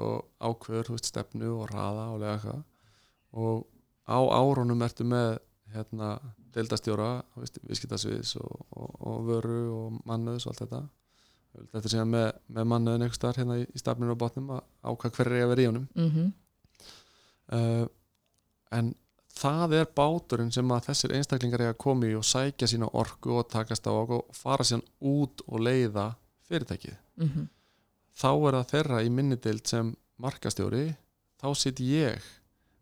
og ákveður veist, stefnu og raða og lega. Eitthvað og á árunum ertu með hérna, deildastjóra viðskiptasviðs og, og, og vöru og mannöðs og allt þetta. Þetta er síðan með, með mannöðin einhver starf hérna í, í stafninu á bátnum að ákvað hverju er að vera í honum. Mhm, uh, en það er báturinn sem að þessir einstaklingar er að koma í og sækja sína orku og takast á og fara síðan út og leiða fyrirtækið. Mhm. Þá er það þeirra í minni deild sem markastjóri þá sitt ég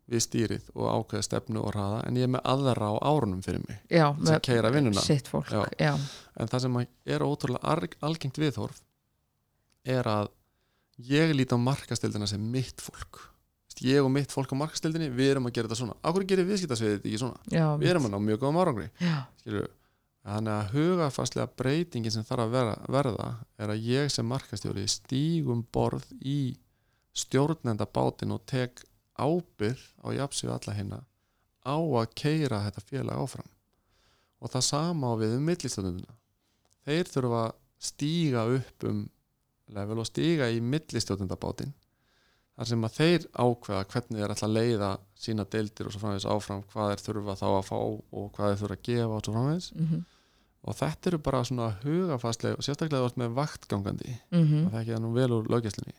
við stýrið og ákveða stefnu og hraða en ég er með aðra á árunum fyrir mig já, sem keira vinnuna. sitt fólk, Já. já, en það sem er ótrúlega algengt viðhorf er að ég líti á markastildina sem mitt fólk Vist, ég og mitt fólk á markastildinni við erum að gera þetta svona. Ákveður gerir viðskiptasviðið þetta ekki svona? Já við erum að ná mjög góðum árangri. Já, Skilurðu? þannig að hugafastlega breytingin sem þarf að vera, verða er að ég sem markastjóri stígum borð í stjórnenda bátinn og tek ábyrð á jafnsvíu alla hérna á að keira þetta félag áfram. Og það sama á við um millistjóðunina þeir þurfa að stíga upp um level og stíga í millistjóðundabátinn þar sem að þeir ákveða hvernig þeir ætla að leiða sína deildir og svo framvegis áfram hvað þeir þurfa þá að fá og hvað þeir þurfa að gefa og svo framvegis. Mhm, og þetta eru bara svona hugafastlega og sérstaklega þú ert með vaktgangandi mhm. það þekki það nú vel úr löggjæslinni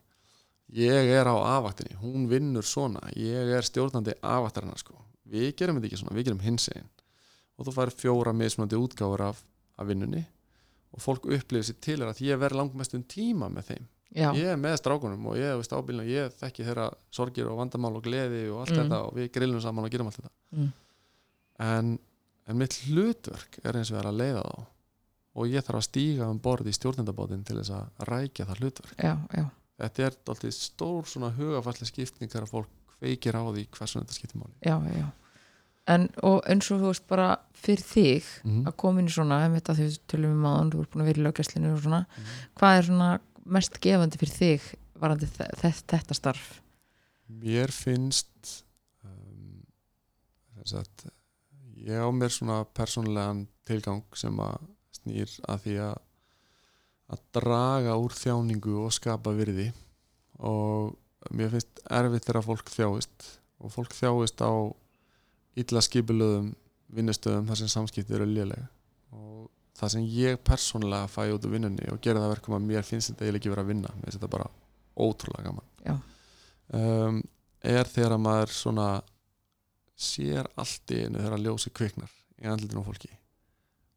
ég er á afvaktinni, hún vinnur svona ég er stjórnandi afvaktarinnar sko. við gerum þetta ekki svona, við gerum hins einn og þú fær fjóra mismunandi útgáfur af, af vinnunni og fólk upplifir sér til að ég verð langmestum tíma með þeim já, ég er með strákunum og ég veist ábylna ég þekki þeirra sorgir og vandamál og gleði og allt Mm. þetta og við grillum saman og gerum allt þetta. Mm. en, en mitt hlutverk er eins og er að leiða þá og ég þarf að stíga um borð í stjórnendabótin til þess að rækja það hlutverk. Já, já, þetta er alltaf stór svona hugafalli skipting þegar fólk kveikir á því hversu þetta skiptir máli. Já, já. En og eins og þú veist bara fyrir þig mm að koma inn í svona, þetta við tölum um aðan, þú ert búin að vera í löggjastlinu og svona, Mhm. hvað er svona mest gefandi fyrir þig varandi þetta, starf? mér finnst um, að ég á mér svona persónlegan tilgang sem að snýr að því að að draga úr þjáningu og skapa virði. Og mér finnst erfitt þegar fólk þjáist. Og fólk þjáist á illa skipulöðum vinnustöðum þar sem samskipti eru lélega og það sem ég persónlega fæ út úr vinnunni og gera það verkum að mér finnst þetta eiginlega ekki vera að vinna. Mér finnst þetta bara ótrúlega gaman. Um, er þegar að maður svona sér allt í einu þegar að ljósi kviknar í andlutinu á fólki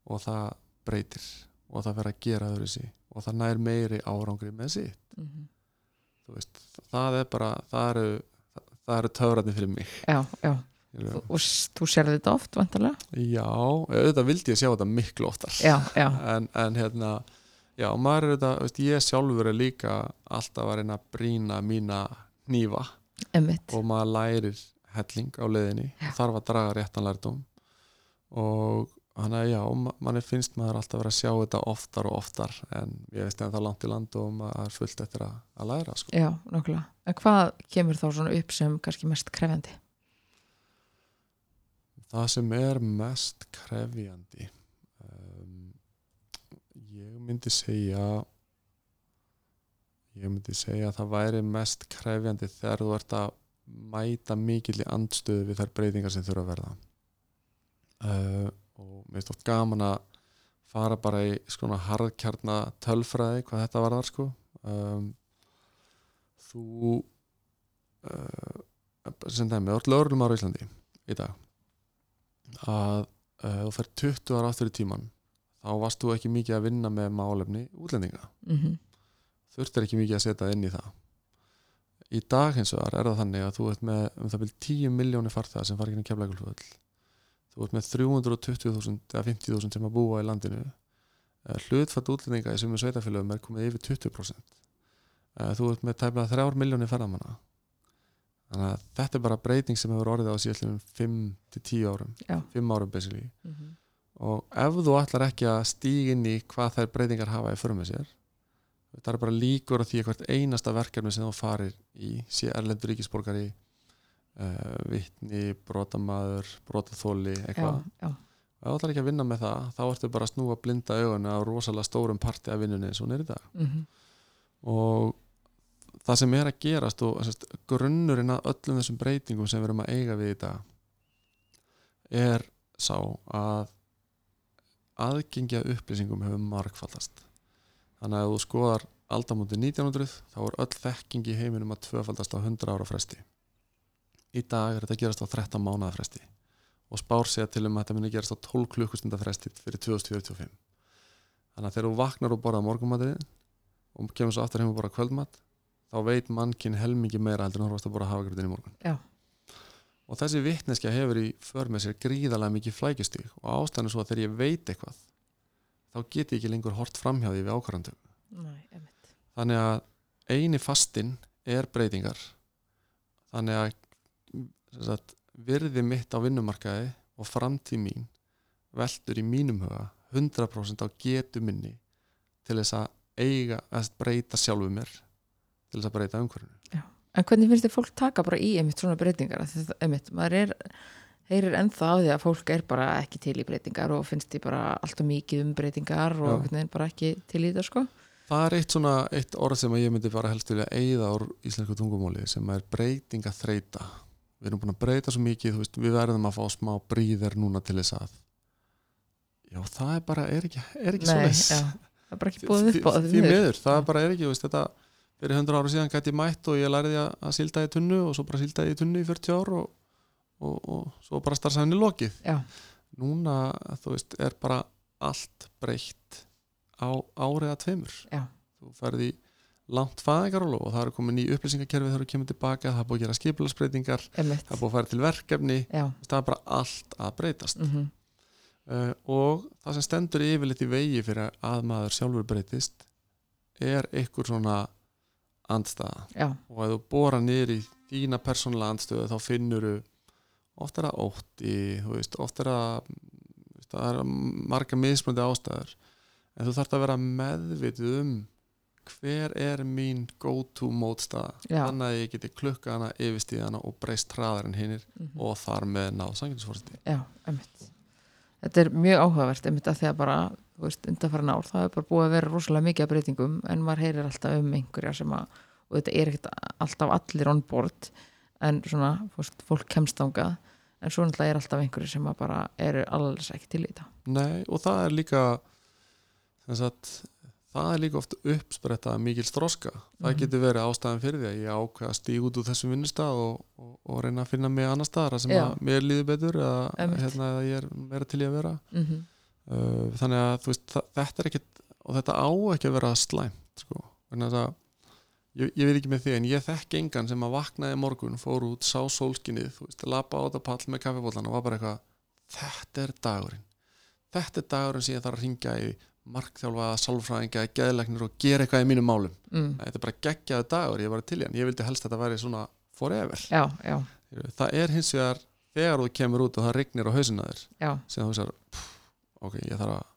og það breytir og það fer að gera öðru sí og það nær meiri árangri með sitt. Mm Þú veist, það er bara það eru, eru töfrarnir fyrir mig. Já, já, og s- þú sér þetta oft vantarlega? já, auðvitað vildi ég sjá þetta miklu oftar Já, já, en, en hérna já, maður er þetta, veist, ég sjálfur er líka alltaf að reyna að brína mína emmitt og maður lærir helling á leiðinni Já. þarf að draga réttan lærdóm og hann að já, ma- manni finnst maður alltaf vera að sjá þetta oftar og oftar en ég veist en það langt í land og maður er fullt eftir að, að læra sko. Já, nokkulega. En hvað kemur þá svona upp sem kannski mest krefjandi? Það sem er mest krefjandi um, ég myndi segja ég myndi segja að það væri mest krefjandi þegar þú ert að mæta mikill í andstöðu við þær breytingar sem þurfa að verða. Uh, og mér finnst oft gaman að fara bara í skona harðkjarna tölfræði hvað þetta var þar sko. Um, þú uh, sem dæmi, þú ert lögurlum ára í Íslandi í dag að uh, þú fer 20 ára aftur í tíman þá varst þú ekki mikið að vinna með málefni útlendinga. Mm þurftir ekki mikið að setja inn í það. Í dag hins vegar er það þannig að þú ert með um það byrjum 10 miljónir farþegar sem fara ekki að kemla þú ert með 320.000 eða 50.000 sem að búa í landinu. Eh, hlutfall útlendinga í sumum sveitafélögum er komið yfir 20% Eh, þú ert með tæmlega 3 miljónir ferðamanna þannig að þetta er bara breyting sem hefur orðið á síðan 5-10 árum. Já. 5 árum basically. -hmm. og ef þú ætlar ekki að stíga inn í hvað þær breytingar hafa í förum með sér það er bara líkur á því að hvert einasta verkefni sem þú farir í sé erlendur ríkisborgari uh, vittni, brotamaður brotaþóli, Já, eitthvað ef þú ætlar ekki að vinna með það þá ertu bara að snúa blinda augun á rosalega stórum parti af vinnunni eins og hún er í dag. Mm og það sem er að gerast og sérst, grunnurinn að öllum þessum breytingum sem við erum að eiga við í dag er sá að aðgengja upplýsingum hefur margfaldast. Þannig að þú skoðar aldamóti 1900 þá er öll þekking í heiminum að tvöfaldast á 100 ára fresti. Í dag er þetta að gerast á 13 mánuða fresti og spár segja til um að þetta muni gerast á 12 klukkustunda fresti fyrir 2045 þannig að þegar þú vaknar og borðað morgumatriðin og kemur svo aftur heim og bara kvöldmatt þá veit mannkinn helmingi meira heldur en varst að bora hafagriðin í morgun. Já. og þessi vitneskja hefur í för með sér gríðarlega mikið flækjustig og ástæðan er svo að þegar ég veit eitthvað þá get ég ekki lengur hort framhjá því við ákvarðandum. Þannig að eini fastinn er breytingar. Þannig að sagt, virði mitt á vinnumarkaði og framtíð mín veldur í mínum huga 100% á getu minni til þess að eiga að breyta sjálfu mér til þess að breyta umhverfinu. En hvernig finnst þið fólk taka bara í einmitt svona breytingar? Það- Einmitt, maður er, heyrir ennþá á því að fólk er bara ekki til í breytingar og finnst því bara alltaf mikið um breytingar og einhvern veginn bara ekki til í það sko. það er eitt svona eitt orð sem að ég myndi bara helst vilja eigða úr íslensku tungumóli sem er breytinga þreita við erum búin að breyta svo mikið veist, við verðum að fá smá bríðir núna til þess að já það er bara er ekki, er ekki Nei, já, það er bara ekki búið upp á því, miður, það er bara er ekki veist, þetta, fyrir 100 ára síðan gæti mætt og ég læriði að, sílda í tunnu og svo bara sílda í tunnu í 40 ár og, og, og svo bara starfsæðinni lokið. Já, núna, þú veist, er bara allt breytt á árið að tveimur. Já. þú ferði langt fæðingarólu og það eru komin í upplýsingakerfi þegar þú kemur tilbaka, það er búið að gera skipilagsbreytingar einmitt. það er búið að fara til verkefni. Já, það er bara allt að breytast. Mm uh, og það sem stendur yfirleitt í vegi fyrir að maður sjálfur breytist er einhver svona andstaða. Já, og ef þú bóra niður í þína persónulega andstöðu þá finnur þú oft er það ótti veist, oft er veist, það er marga mismunandi ástæður. En þú þarft að vera meðvitið um hver er mín go to mótstaða þannig að ég geti klukka hana yfirstíð hana og breyst hraðar en hinnir mm og þar með náð sanginsforsti já, einmitt. Þetta er mjög áhugavert einmitt að því að bara, undanfæra ár það er bara búið að vera rosalega mikið af breytingum en maður heyrir alltaf um einhverja sem að og þetta er ekkert alltaf allir on board en svona, þú veist, fólk kemst ángað en svo náttúrulega er alltaf einhverju sem að bara eru alls ekki til í þetta. Nei, og það er líka sagt, það er líka oft uppspretta mikil stróska það Mhm. getur verið ástæðan fyrir því að ég ákveða að stíg út úr þessum vinnustaf og, og, og reyna að finna mig annar staðar sem að mér líður betur eða hérna, ég er vera til í að vera. Mm -hmm. Uh, þannig að þú veist, þetta er ekkit og þetta á ekki að vera slæmt sko. Að ég, ég veit ekki með því en ég þekki engan sem að vaknaði morgun, fór út, sá sólskinnið þú veist, lappa á þetta pall með kaffibóllan og var bara eitthvað, þetta er dagurinn. Þetta er dagurinn sem ég þarf að ringja í markþjálfaða, sálfræðinga, geðlegnir og gera eitthvað í mínum málum. Mm. þetta er bara geggjaðu dagur, ég var til hann. Ég vildi helst að þetta væri svona forever. Já, já, það er hins vegar þegar þú kemur út og það rignir á já, sem þú veist ok, ég þarf að,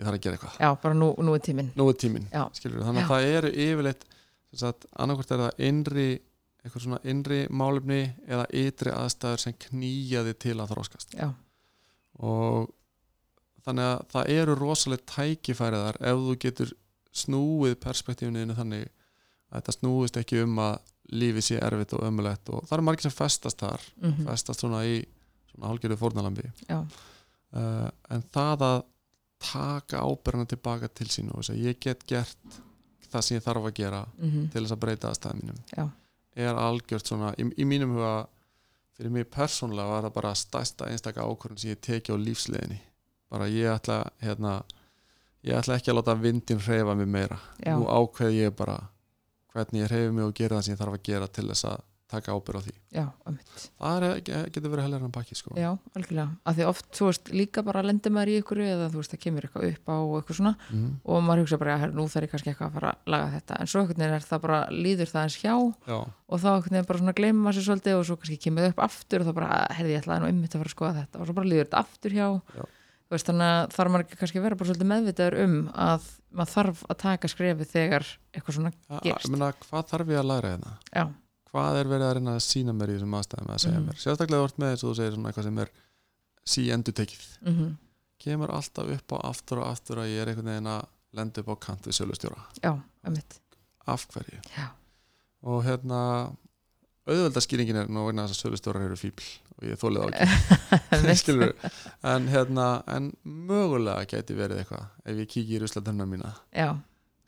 ég þarf að gera eitthvað. Já, bara nú, nú er tíminn. Nú er tíminn, skilur þannig að það eru yfirleitt annarkvort er það innri eitthvað svona innri málefni eða ytri aðstæður sem knýja þig til að þróskast já, og þannig að það eru rosalega tækifæriðar ef þú getur snúið perspektífinu þannig að þetta snúist ekki um að lífið sé erfitt og ömulegt og það eru margir sem festast þar mm festast svona í svona hálgjörðu fórnalambi já, uh, en það að taka ábyrðana tilbaka til sín og þess að ég get gert það sem ég þarf að gera mm til þess að breyta aðstæðum mínum Já. er algjört svona, í, í mínum huga fyrir mig persónulega var það bara stærsta einstaka ákvörðun sem ég teki á lífsleginni bara ég ætla hérna, ég ætla ekki að láta vindin hreyfa mig meira. Já, nú ákveð ég bara hvernig ég hreyfi mig og gera það sem ég þarf að gera til þess að taka ábyrð á því. Já, það er, getur verið helgar en baki sko. já, algjörlega, af því oft, þú veist, líka bara lendir maður í ykkur eða þú veist, það kemur eitthvað upp á og eitthvað svona mm. og maður hugsa bara, "Herra, nú þarf ég kannski eitthvað að fara að laga þetta, en svo veginn er það bara líður það eins hjá já, og þá einhvern veginn bara svona gleymur maður sér svolítið og svo kannski kemur það upp aftur og þá bara, herði ég ætlaði nú einmitt að fara að skoða þetta. Og svo bara líður þetta aftur hjá. Já. Veist, þannig að þarf maður kannski að vera bara svolítið meðvitaður um að maður þarf að taka skrefið þegar eitthvað svona gerst ég meina, hvað þarf ég að læra hérna? Já, hvað er verið að reyna að sína mér í þessum aðstæðum að segja Mhm. mér, sérstaklega vart með þess að þú segir svona eitthvað sem er sí endur tekið mm kemur alltaf upp á aftur og aftur að ég er einhvern veginn að lenda upp á kant við einmitt. Af hverju? Já, og hérna auðvelda skýringin er nú vegna þess að sölustjórar eru fíbl og ég þólið á ekki. En hérna en mögulega gæti verið eitthvað ef ég kík í ruslatunna mína. Já,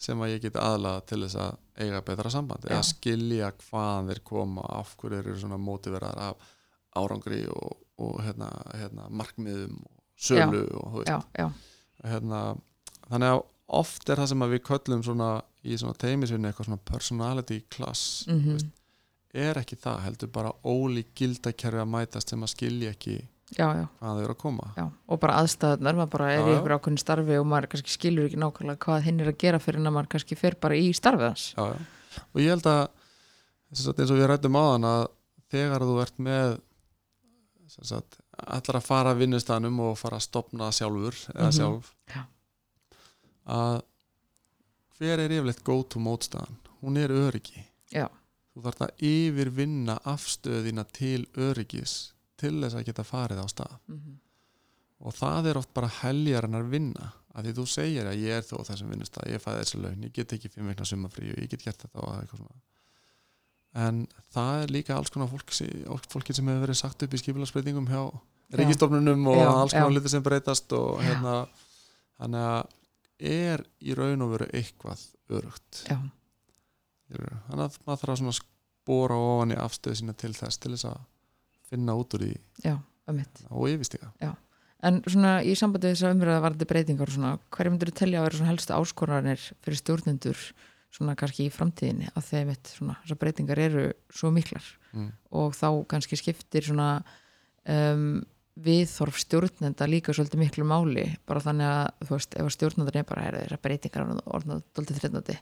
sem að ég geti aðlaða til þess að eiga betra samband eða Já. skilja hvaðan þeir koma af hverju þeir eru svona mótiveraðar af árangri og, og hérna, hérna, markmiðum og sölu og þú veist. Já, já, hérna, þannig að oft er það sem að við köllum svona í svona teimisvinni eitthvað svona personality class mm þú veist, er ekki það heldur bara ólík gildakerfi að mætast sem að skilja ekki já, já, hvaðan þau eru að koma já og bara aðstæðunar, maður bara er í ykkur ákveðin starfi og maður kannski skilur ekki nákvæmlega hvað hinn er að gera fyrir en að maður kannski fer bara í starfið hans já, já. og ég held að eins og við rættum á þann að þegar þú ert með sagt, allar að fara að vinnustanum og fara að stopna sjálfur eða Mhm. sjálf Já. að hver er yfirleitt go to mótstaðan hún er öryggi Já. þú þarf að yfirvinna afstöðina til öryggis til þess að geta farið á stað. Mm og það er oft bara heljar en að vinna. Að því þú segir að ég er þó á þessum vinnustað ég fæði þessi laun, ég get ekki fimm veikna sumafrí og ég get gert þetta og eitthvað svona. En það er líka alls konar fólk, fólki sem hefur verið sagt upp í skipularsbreytingum hjá ríkistofnunum og Já, alls konar hluti sem breytast og hérna þannig að er í raun og veru eitthvað örugt þannig að maður þarf að spora ofan í afstöðu sína til þess til þess að finna út úr því. Já, einmitt. Og yfirstiga En svona í sambandi þess að umræða varandi breytingar svona, hverju myndur þú telja að vera svona helstu áskoranir fyrir stjórnendur svona kannski í framtíðinni að þeim veit svona þessar breytingar eru svo miklar? Mm. og þá kannski skiptir svona um, viðþorf stjórnenda líka svolítið miklu máli bara þannig að þú veist ef að stjórnendur er bara er þessar breytingar orðnað dóltið þreitnandi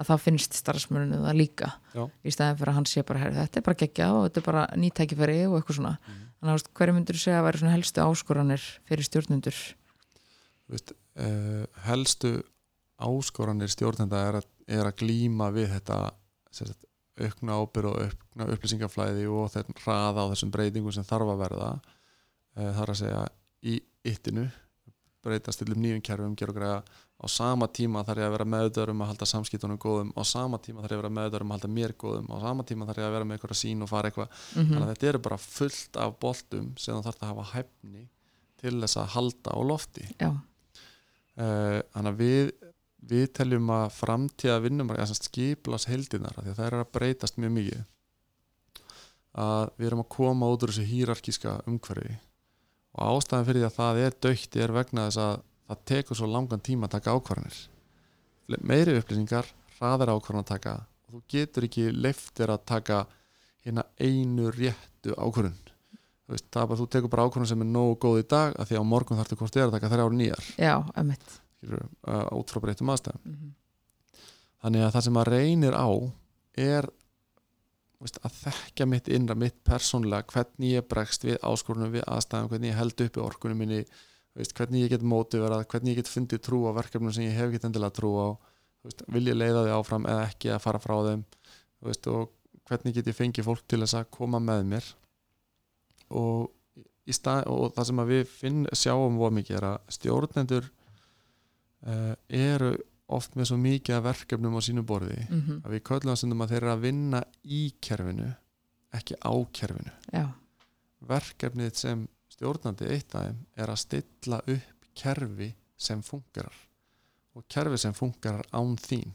að þá finnst starfsmörunum það líka Já. í staðin fyrir að hann sé bara herri, þetta er bara geggjað og þetta er bara nýtækifæri og eitthvað svona Mhm. þannig að hverju myndur þú segja að vera helstu áskoranir fyrir stjórnendur Þú veist, uh, helstu áskoranir stjórnenda er að, er að glíma við þetta sagt, aukna ábyrð og aukna upplýsingaflæði og þetta hraða á þessum breytingum sem þarf að verða uh, þar að segja í yttinu breytast til um nýjum kerfum gera og greiða á sama tíma þarf ég að vera meðdör um að halda samskiptunum góðum á sama tíma þarf ég að vera meðdör um að halda mér góðum á sama tíma þarf ég að vera með eitthvað sín og fara eitthvað. Mm þannig að þetta eru bara fullt af boltum sem þú þarf að hafa hæfni til þess að halda á lofti. Já, Eh, þannig að við við teljum að framtíða vinnum skiplas heldinar því að það er að breytast mjög mikið að við erum að koma út úr þessu hýrarkíska umhverfi. Og ástæðan fyrir því að það er dögt er vegna þess að það tekur svo langan tíma að taka ákvarðanir. Meiri upplýsingar, hraðar ákvarðan að taka og þú getur ekki leiftir að taka hérna einu réttu ákvarðun þú veist, það er bara, þú tekur bara ákvarðan sem er nógu góð í dag að því á morgun þarftu hvort er að taka þrjár nýjar. Já, emitt út frá breytum aðstæðum. Mm þannig að það sem að reynir á er veist, að þekka mitt innra, mitt persónlega hvernig ég bregst við áskorunum við aðstæðum, hvernig ég held uppi orkunum minni veist, hvernig ég get mótiverað, hvernig ég get fundið trú á verkefnum sem ég hef ekki endilega trú á. Veist, vil ég leiða þið áfram eða ekki að fara frá þeim? Veist, og hvernig get ég fengið fólk til þess að koma með mér? Og, stað, og það sem við finn, sjáum voru mikið er að stjórnendur uh, eru oft með svo mikið verkefnum á sínu borði mm -hmm. að við köllum að stundum að þeir eru að vinna í kerfinu ekki á kerfinu. Já, verkefnið sem stjórnandi eitt af þeim er að stilla upp kerfi sem fungerar. Og kerfi sem fungerar án þín.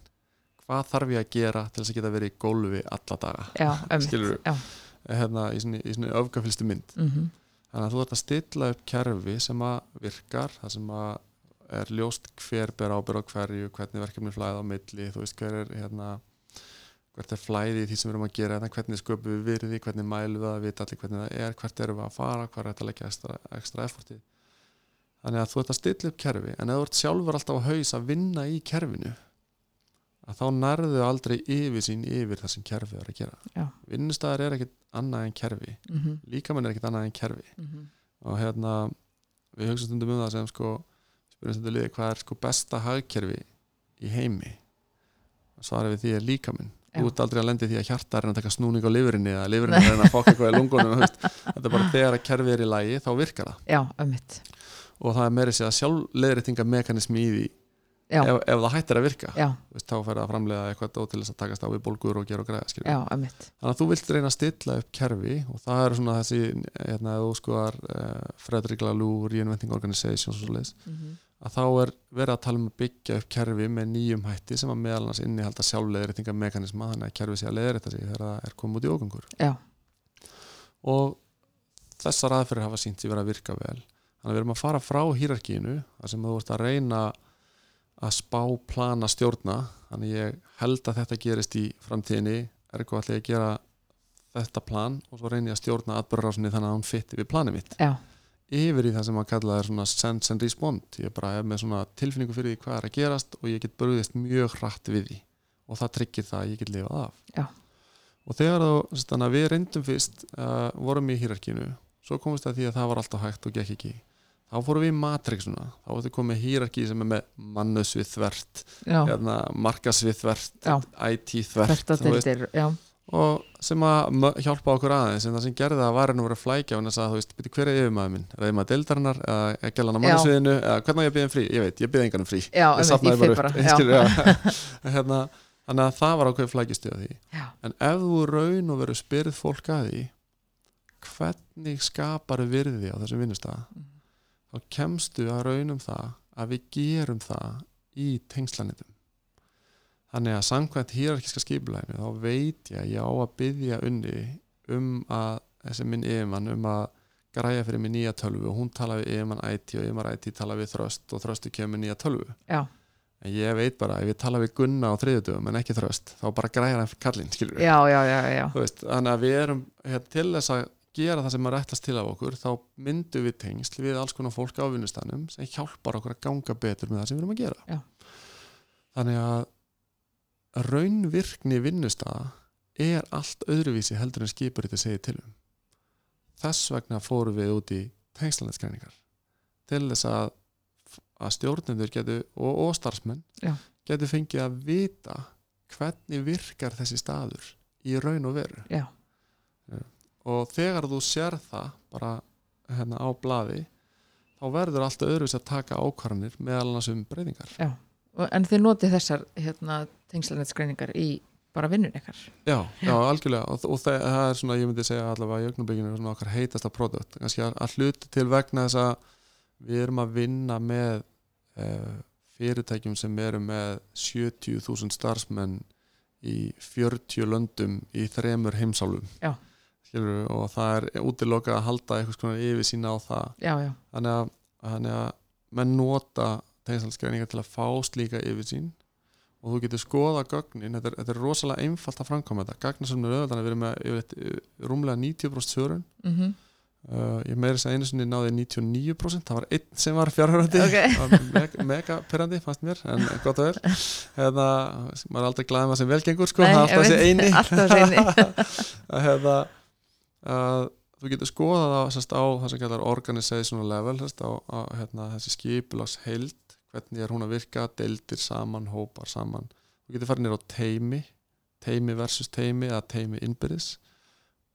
Hvað þarf ég að gera til þess að geta verið í gólfi alla daga? Skilurðu? já, hérna, í svona, öfgafylstu mynd. Mm þannig að þú ert að stilla upp kerfi sem að virkar það sem að er ljóst hver ber ábyrð á hverju hvernig verkefni flæða á milli þú veist hver er hérna hvert er flæði í því sem við erum að gera hérna, hvernig sköpum við virði, hvernig mælum við að vita allir hvernig það er, hvert erum við að fara? Hvað er þetta að leggja ekstra, ekstra effortið? Þannig að þú ert að stilla upp kerfi en ef þú ert sjálfur alltaf á haus að vinna í kerfinu að þá nærðu aldrei yfir sín yfir það sem kerfið er að gera. Vinnustæðar er ekkit annað en kerfi. Mm líkamann er ekkit annað en kerfi. -hmm. og hérna við hugsa stundum um það sem sko spyrjum stundum liði hvað er sko besta hagkerfi í heimi? Svarið við því er líkaminn Já. Þú ert aldrei að lendi því að hjarta er að taka snúning á lifurinni eða lifurinni er að fokka eitthvað í lungunum þetta er bara þegar að kerfið er í lægi þá virkar það. Já, ömmitt og það er meiri sér að sjálfleðritinga mekanismi í því. Ef, ef það hættir að virka veist, þá fer það að framlega eitthvað til þess að takast á við bólgur og gera og græða já, ömmitt þannig að þú vilt reyna að stilla upp kerfi og það eru svona þessi hérna, þú skoðar uh, Frederick Laloux Reinventing Organizations og svo leiðis mm -hmm. Að þá er verið að tala um að byggja upp kerfi með nýjum hætti sem að meðal annars innihalda sjálfleðritinga mekanisma þannig að kerfi sé að leðrita sig þegar það er komið út í ógangur já, og þessar aðferðir hafa sínt sér verið að virka vel. Þannig að við erum að fara frá hýrarkínu þar sem þú ert að reyna að spá plana stjórna. Þannig ég held að þetta gerist í framtíðinni. Ætla ég að gera þetta plan og svo reyni ég að stjórna atbyrðarásinni þannig að hún fytti við planið mitt. Já, yfir í það sem að kalla það svona sense and respond. Ég bara hef með svona tilfinningu fyrir því hvað er að gerast og ég get brúðist mjög hratt við því. Og það tryggir það að ég get lifað af. Já. og þegar þá, að við reyndum fyrst uh, vorum í hýrarkínu svo komist það því að það var alltaf hægt og gekk ekki. Þá fórum við í matrixuna. Þá vartu komið hýrarkí sem er með mannusvið þvert, hérna, markasvið þvert. IT þvert og sem að hjálpa okkur aðeins en það sem gerði það var að vera að flækja og hann sagði, þú veist, byrju, hver er yfirmaður minn? Er það yfirmaður deildarinnar eða gælan á Já. mannusviðinu eða hvernig á ég að byggja um frí? Ég veit, ég byggja engan um frí já, ég fyrir bara upp hérna, þannig að það var ákveð flækjustíð því já, en ef þú raun og veru spyrð fólk að því hvernig skapar virði á þessum vinnustæða Mhm. þá kemstu að raunum það að við gerum það í tengslanitum þannig að samkvæmt hýrarkiska skipulæginu þá veit ég að ég á að byggja unni um að þessi minn yfirmann um að græja fyrir mig nýja tölvu. Og hún tala við yfirmann IT og yfirmann IT tala við þröst og þröstu kemur nýja tölvu. Já, en ég veit bara ef ég tala við Gunna á þriðjudöfum en ekki þröst þá bara græjar hann kallinn skilur já, já, já, já. Þú veist, þannig að við erum hérna, til þess að gera það sem er rættast til af okkur þá myndum við tengsl við alls konar fólk á vinnustanum sem hjálpar okkur að ganga betur með það sem við erum að gera. Já. þannig að raunvirkni vinnustaða er allt öðruvísi heldur en skipur þetta segir til um. Þess vegna fórum við út í tengslanettskræningar til þess að, að stjórnendur getur, og, og starfsmenn Já. getur fengið að vita hvernig virkar þessi staður í raun og veru. Já. og þegar þú sér það bara hérna á blaði þá verður alltaf öðruvis að taka ákvarðanir meðal annars um breytingar. Og- en þið notið þessar hérna, tengslanetskreiningar í bara vinnun ykkar. Já, já, algjörlega. Og, og það, það er svona, ég myndi segja allavega í augnabygginu svona okkar heitasta produkt kannski að, að hluti til vegna þess að við erum að vinna með uh, fyrirtækjum sem eru með 70.000 starfsmenn í 40 löndum í þremur heimsálfum. Já. Skilurðu, og það er útilokað að halda eitthvað svona yfir sína á það. Já, já, þannig að, að menn nota tengslalskreiningar til að fá slíka yfirsýn og þú getur skoða gögnin, þetta er, þetta er rosalega einfalt að framkoma þetta, gagna sem er auðvitað við erum með yfirleitt, uh, rúmlega 90% svörun. Mm uh, ég meiri þess að einu sinni náði 99% það var einn sem var fjárhörandi Ok. mega, mega perandi fannst mér en gott að vel hefða, maður er aldrei glaðið maður sem velgengur sko, Nei, það alltaf þessi eini. alltaf eini. Hefða að þú getur skoðað á, sérst, á það sem kallar organizational level sérst, á, á hérna, þessi skipulags heild hvernig er hún að virka, deildir saman hópar saman, þú getur farið nýr á teimi teimi versus teimi eða teimi innbyrðis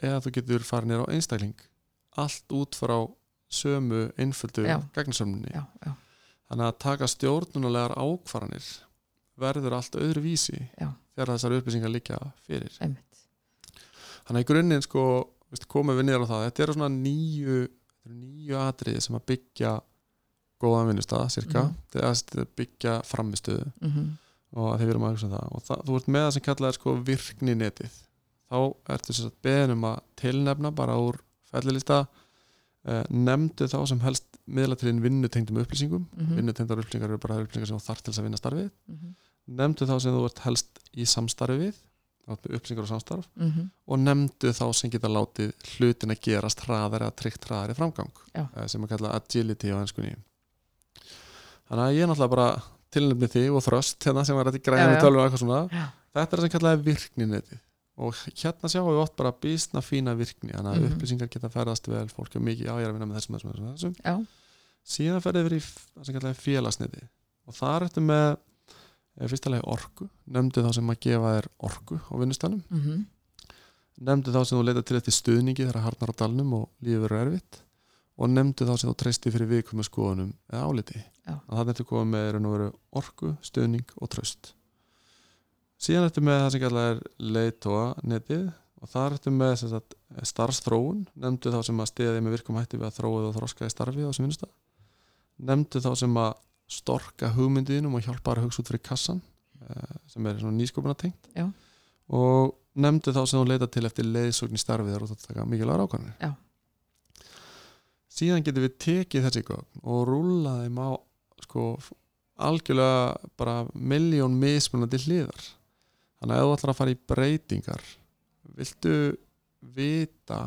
eða þú getur farið nýr á einstakling. Allt út frá sömu einföldu gegnsömmunni þannig að taka stjórnulegar ákvarðanir verður allt öðru vísi Já. þegar þessar upplýsingar líka fyrir. Einmitt. Þannig að í grunninn sko komum við niður á það, þetta eru svona nýju nýju atriði sem að byggja góðan vinnustað, cirka Mhm. þegar að byggja framistöðu mm og að þið verðum að hugsa um það og það, þú ert með það sem kallað er sko virkni netið þá ertu sem sagt beðin um að tilnefna bara úr fellilista eh, nefndu þá sem helst miðla til einn vinnutengdum upplýsingum Mhm. vinnutengdar upplýsingar eru bara upplýsingar sem þú þarf til þess að vinna starfið -hmm. nefndu þá sem þú ert helst í samstarfi við upplýsingar og samstarf Mm og nefndu þá sem geta látið hlutin að gerast hraðar eða tryggt hraðar í framgang Já. eh, sem að kalla agility á ennskunni þannig að ég er náttúrulega bara tilnefni því og þröst hérna sem var þetta í Já, græðinu já. tölvu og eitthvað svona. Já. þetta er það sem kallaði virknineti og hérna sjáum við oft bara bísna fína virkni þannig að Mhm. upplýsingar geta ferðast vel fólk er mikið, já ég er að vinna með þessum, þessum, þessum, síðan ferðið f- það sem kallaði félagsneti og það er eftir með fyrsta lagi orku, nefndu þá sem að gefa þér orku á vinnustanum mm nefndu þá sem þú leita til eftir stuðningi þegar harnar á dalnum og lífið verður erfitt og nefndu þá sem þú treysti fyrir viðkomu skoðunum eða áliti. Já. að það ertu komið með raun og veru orku, stuðning og tröst síðan ertu með það sem kallað er leitóa netið og það ertu með sem sagt, starfsþróun. Nefndu þá sem að stiðið með virkum hætti við að þróið og þroska í starfi á þessum vinnustaf nefndu þá sem að storka hugmyndiðinum og hjálpa að hugsa út fyrir kassan eh, sem er nýskopuna tengt og nefndu þá sem þú leita til eftir leiðsókn í starfi þar út að taka mikilvægur ákvæmur Já. Síðan getum við tekið þessi gögn og rúlla þeim á sko algjörlega bara miljón mismunandi hliðar. Þannig að ef þú ætlar að fara í breytingar viltu vita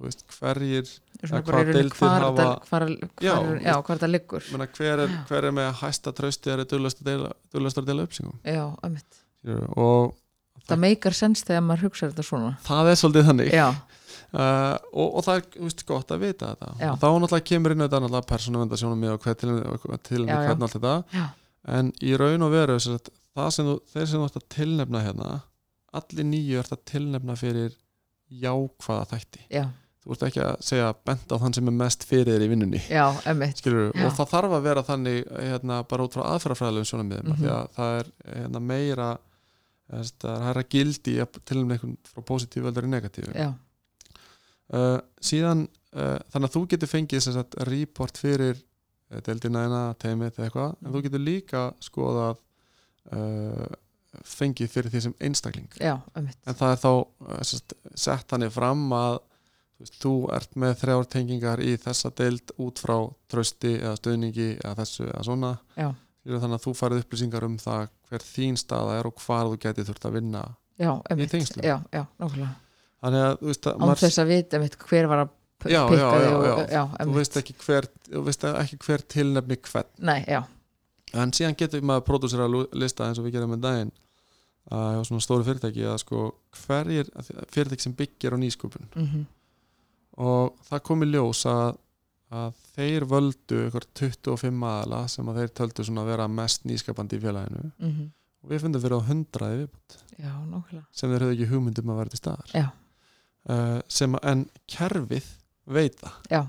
veist, hverjir hvað deildir hafa- hvar Já, já, hvar það liggur. menna, hver, er, hver er með hæsta trausti er duglastur að deila uppsingum já, einmitt. Og það meikar sens þegar maður hugsa þetta svona. Það er svolítið þannig. Já, uh, og, og það er veist, gott að vita þetta. Já. og þá náttúrulega kemur inn þetta náttúrulega persónuvendasjónum og hvað til, Já, já. hvernig allt þetta. Já, en í raun og veru sem þú, þeir sem þú ert að tilnefna hérna allir nýju ert að tilnefna fyrir jákvæða þætti. Já, þú ert ekki að segja benda á þann sem er mest fyrir þér í vinnunni. Og það þarf að vera þannig hérna, bara út frá aðferðafræðilegum sjónarmiðum mm Mhm. því að það er hérna, meira eða, sagt, það er hæra gildi að tilnefna einhvern frá í negatífu já, uh, síðan uh, þannig að þú getur fengið sagt, report fyrir uh, deildina eina, teimið eða eitthvað en þú getur líka skoðað fengið fyrir því sem einstakling. Já, einmitt. En það er þá sagt, sett þannig fram að þú, veist, þú ert með þrjár tengingar í þessa deild út frá trösti eða stöðningi eða þessu eða svona. Já. Þannig að þú farið upplýsingar um það hver þín staða er og hvar þú getið þurft að vinna já, einmitt, tengslum. já, já, nákvæmlega þannig að þú veist að án þess að vita einmitt hver var að Já, pikka þig og, já. þú veist ekki hver, þú veist ekki hver tilnefni hvern. Nei, já, en síðan getur maður að pródúsera lista eins og við gerum með daginn að hjá svona stóru fyrirtæki að sko hverjir fyrirtæki sem byggir á nýsköpun. Mhm, og það kom í ljós að, að þeir völdu ykkur 25 aðala sem að þeir töldu svona að vera mest nýskapandi í félaginu. Mhm, og við fundum fyrir á 100 viðbútt sem þeir höfðu ekki hugmyndum að vera til staðar. Já. Uh, sem að, en kerfið veit það já,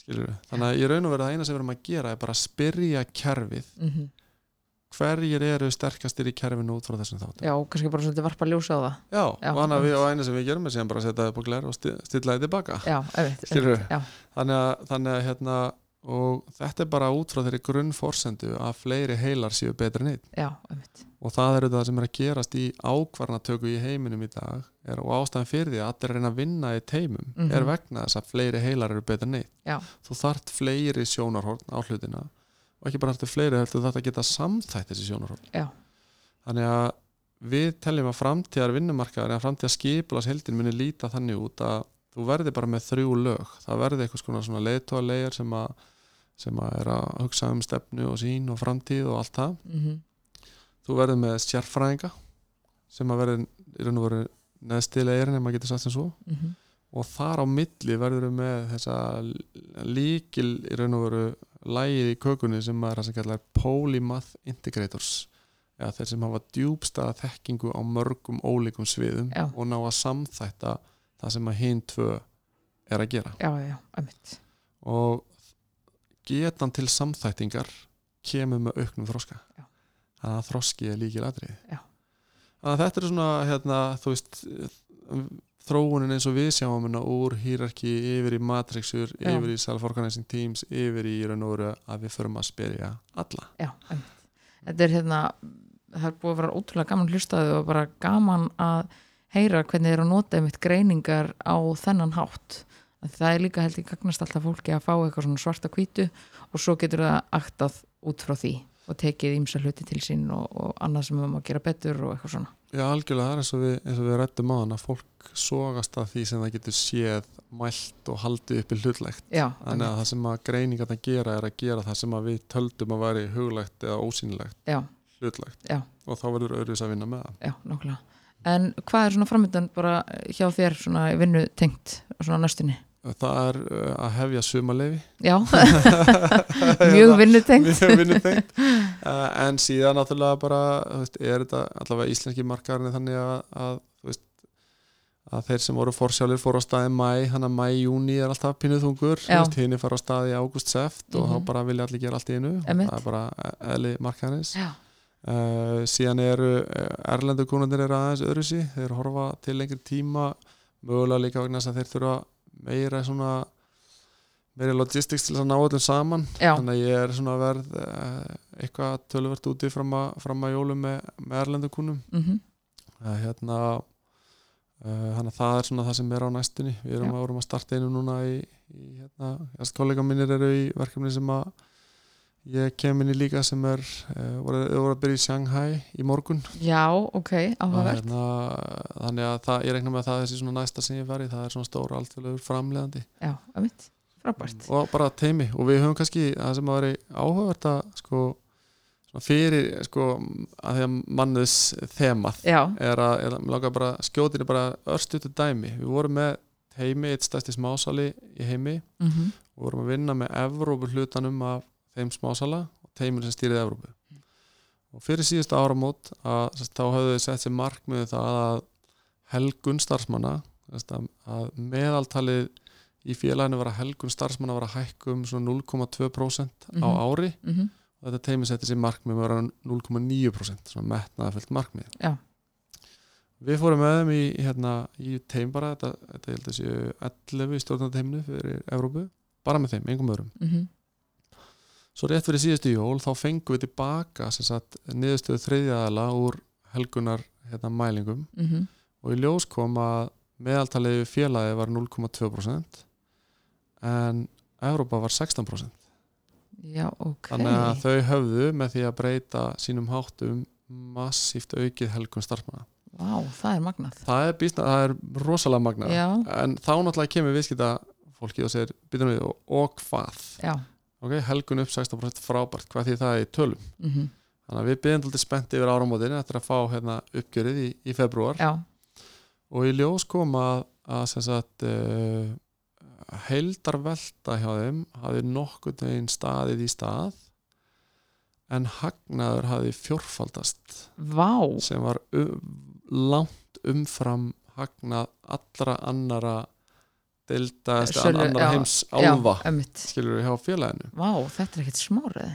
skilur við, þannig að í raun og verið það eina sem við erum að gera er bara að spyrja kerfið. Mhm, hverjir eru sterkastir í kerfinu út frá þessum þáttum? Já, kannski bara svolítið varpa ljósa á það. Já, Já, og, einmitt. við, og eina sem við gerum er síðan bara að setja það upp á gler og sti- stilla það tilbaka. Já, Skilurðu? einmitt, já, þannig að, þannig að hérna, og þetta er bara út frá þeirri grunnforsendu að fleiri heilar séu betri en einn já, og það er það sem er að gerast í ákvarnatöku í heiminum í dag er, og ástæðan fyrir því að allir reyna að vinna í teimum Mhm. er vegna þess að fleiri heilar eru betri en einn Já. þú þart fleiri sjónarhorn á hlutina og ekki bara þarftu fleiri heldur þetta geta samþætt þessi sjónarhorn Já. þannig að við teljum að framtíðar vinnumarkaðar eða framtíðar skipulas heldin muni líta þannig út að þú verði bara með þrjú lög það verði eitthvað leiðtóa leir sem að sem að er að hugsa um stefnu og sín og framtíð og allt það. Mhm, þú verður með sérfræðinga sem að verður í raun og veru neðstilegir en maður getur sagt sem svo. Mhm, og þar á milli verður við með þessa líkil í raun og veru lægið í kökunni sem er það sem kallar polymath integrators. Eða þeir sem hafa djúbstaða þekkingu á mörgum ólíkum sviðum Já. og ná að samþætta það sem að hinn tvö er að gera. Já, já, og getan til samþættingar kemur með auknum þroska Já. þannig að þroski er líkil atriði Já. þannig að þetta er svona hérna, þú veist þróunin eins og við sjáum hérna úr hýrarki yfir í matrixur Já. yfir í self-organizing teams yfir í raun og veru að við förum að spyrja alla já, þetta er hérna, það er búið að vera ótrúlega gaman hlustaðu og bara gaman að heyra hvernig þeir eru að nota einmitt greiningar á þennan hátt það er líka held ég gagnast alltaf fólki að fá eitthvað svona svarta hvítu og svo getur það aktað út frá því og tekið ímsa hluti til sín og, og annað sem við að gera betur og eitthvað svona. Já, algjörlega, það er eins og við, eins og við rættum á hann að fólk sogast að því sem það getur séð, mælt og haldið upp í hlutlegt. Já, Þannig að það sem að greiningarna gera er að gera það sem að við töldum að væri huglegt eða ósýnilegt, já, hlutlegt. Já. og þá verður öðruðs að vinna með það. já, nákvæmlega. En hvað er svona framöndan bara hjá þér svona vinnu tengt svona næstunni? Það er uh, að hefja sumaleifi. Já, mjög vinnu tengt Mjög vinnutengt. uh, en síðan náttúrulega bara, þú veist, er þetta allavega íslenski markaðarinn þannig að, að, þú veist, að þeir sem voru forsjálir fóru á staði mæ, hann að mæ, júni er alltaf pinuð þungur, hinn er fara á staði ágúst seft og Mhm. þá bara vilja allir gera allt í einu. Það er bara eðli markaðarins. Uh, síðan eru erlendu kúnundir eru aðeins öðru sí þeir horfa til lengri tíma mögulega líka vegna þess að þeir þurfa meira svona meira logistics til að ná öllum saman. Já, þannig að ég er svona verð uh, eitthvað töluvert úti fram að, fram að jólum með, með erlendu kúnum. Mhm, uh, hérna uh, þannig að það er svona það sem er á næstunni. Við erum, að, að starta einu núna í, í hérna, kollega mínir eru í verkefni sem að ég kem inn í líka sem er uh, voru, voru að byrja í Shanghai í morgun. Já, ok, áhugavert. Hérna, þannig að það, ég reikna með að það þessi svona næsta sem ég verði, það er svona stóra alltfélagur framleiðandi. Já, einmitt, frábært. Og bara teimi og við höfum kannski það sem að veri áhugavert að sko fyrir sko að því að mannuðs þemað Já, er að, að mig langar bara skjótinni bara örstutu dæmi. Við vorum með heimi, eitt stærsti smásali í heimi. Mhm, og vorum að vinna með Evrópu hlutanum af þeim smásala og teimur sem stýrið Evrópu og fyrir síðustu áramót að þá höfðu þau sett sér markmiðu það að helgun starfsmanna að, meðaltalið í félaginu var að helgun starfsmanna var að hækka um svona 0,2% á Mhm. ári mhm, og þetta teimi setti sér markmið með vera 0,9% svona metnaðafullt markmið Já. Við fórum með þeim í, hérna, í teim bara, þetta, þetta held að séu 11 í stjórnateiminu fyrir Evrópu, bara með þeim, engum öðrum. mhm Svo rétt fyrir síðustu jól þá fengum við tilbaka niðurstöðu þriðjaðala úr helgunar hérna, mælingum. Mhm, og í ljós kom að meðaltalið félagi var 0,2% en Evrópa var 16%. Já, ok. Þannig að þau höfðu með því að breyta sínum háttum massíft aukið helgun starfmanna. Vá, það er magnað. Það er, býsna, það er rosalega magna Já, en þá náttúrulega kemur viðskipta fólki og segir, býtum við, og, og hvað? Já, ok, helgun upp 16% frábært hvað því það er í tölum? Mhm, þannig að við byrjum alltaf spennt yfir áramótin eftir að fá hérna, uppgjörið í, í februar já. Og í ljós kom að, að sagt uh, heildarvelta hjá þeim hafi nokkurn veginn staðið í stað en hagnaður hafi fjórfaldast. Vá, sem var um, langt umfram hagnað allra annara deilda, Sölu- annara já, heims ömmit skilur við hjá félaginu. Vá, þetta er ekkert smárið.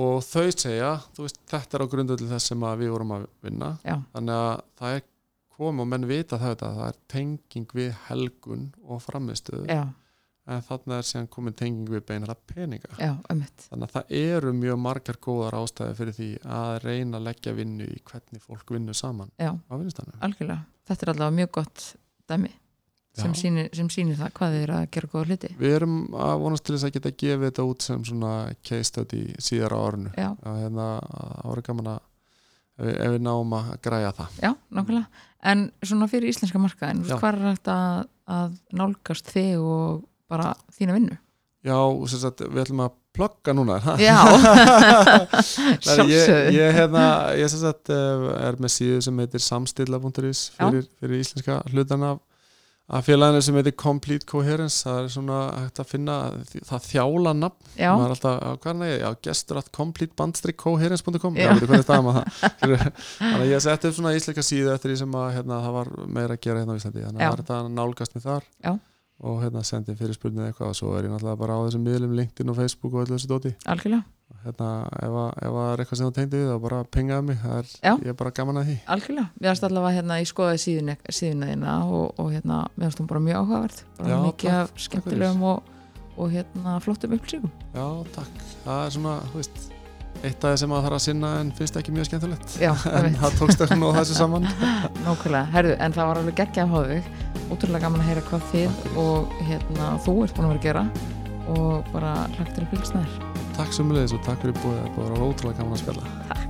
Og þau segja, veist, þetta er á grundöldu þess sem við vorum að vinna. Já, þannig að það er komið og menn vita þetta, það er tenging við helgun og framistuðu en þannig er síðan komin tenging við beinara peninga. Já, þannig að það eru mjög margar góðar ástæði fyrir því að reyna að leggja vinnu í hvernig fólk vinnur saman Já, á vinnustanum algjörlega. Þetta er allavega mjög gott dæmi sem sýnir, það hvað þið eru að gera góða hluti. Við erum að vonast til þess að geta gefið þetta út sem svona case study síðar á Já, að hérna, voru gaman að ef við, náum að græja það. Já, nákvæmlega. En svona fyrir íslenska markaðin, Já. hvað er hægt að, að nálgast þig og bara þína vinnu? Já, sem sagt, við ætlum að plugga núna? Já, Nei, ég, ég, hérna, ég sem sagt, eh, er með síðu sem heitir samstilla.is fyrir, fyrir íslenska hlutan af, að félaginu sem heitir Complete Coherence það er svona hægt að finna það þjála nafn, maður er alltaf hvað er það, gestur að það. Þannig að ég setti upp svona íslenska síðu eftir því sem að hérna, það var meira að gera hérna á Íslandi. Þannig að það var þetta nálgast mig þar Já. og hérna sendi fyrir spurnið eitthvað. Og svo er ég náttúrulega bara á þessum miðlum LinkedIn og Facebook og öllu þessu dóti. Algjörlega, hérna, ef, að, ef að er eitthvað sem þú tengdi við þá bara pingaði mig, það er, ég er bara gaman að því. Algjörlega. Við varst allavega hérna í skoðaði síðuna, þína og, og hérna, við hún bara mjög áhugavert. Bara Já, mikið af skemmtilegum og, og hérna flottum upplýsingum. Já, takk, það er svona, þú veist eitt af það sem að þarf að sinna en finnst ekki mjög skemmtilegt. Já, en það tókst ekki nú þessu saman. Nákvæmlega, herðu, en það var alveg geggja að hafa þig Ótrúlega gaman að heyra hvað þið og hérna, þú ert búin að vera að gera og bara hlagt til að fylgst með þér Takk sömulegis og takk fyrir búið, það var ótrúlega gaman að spjalla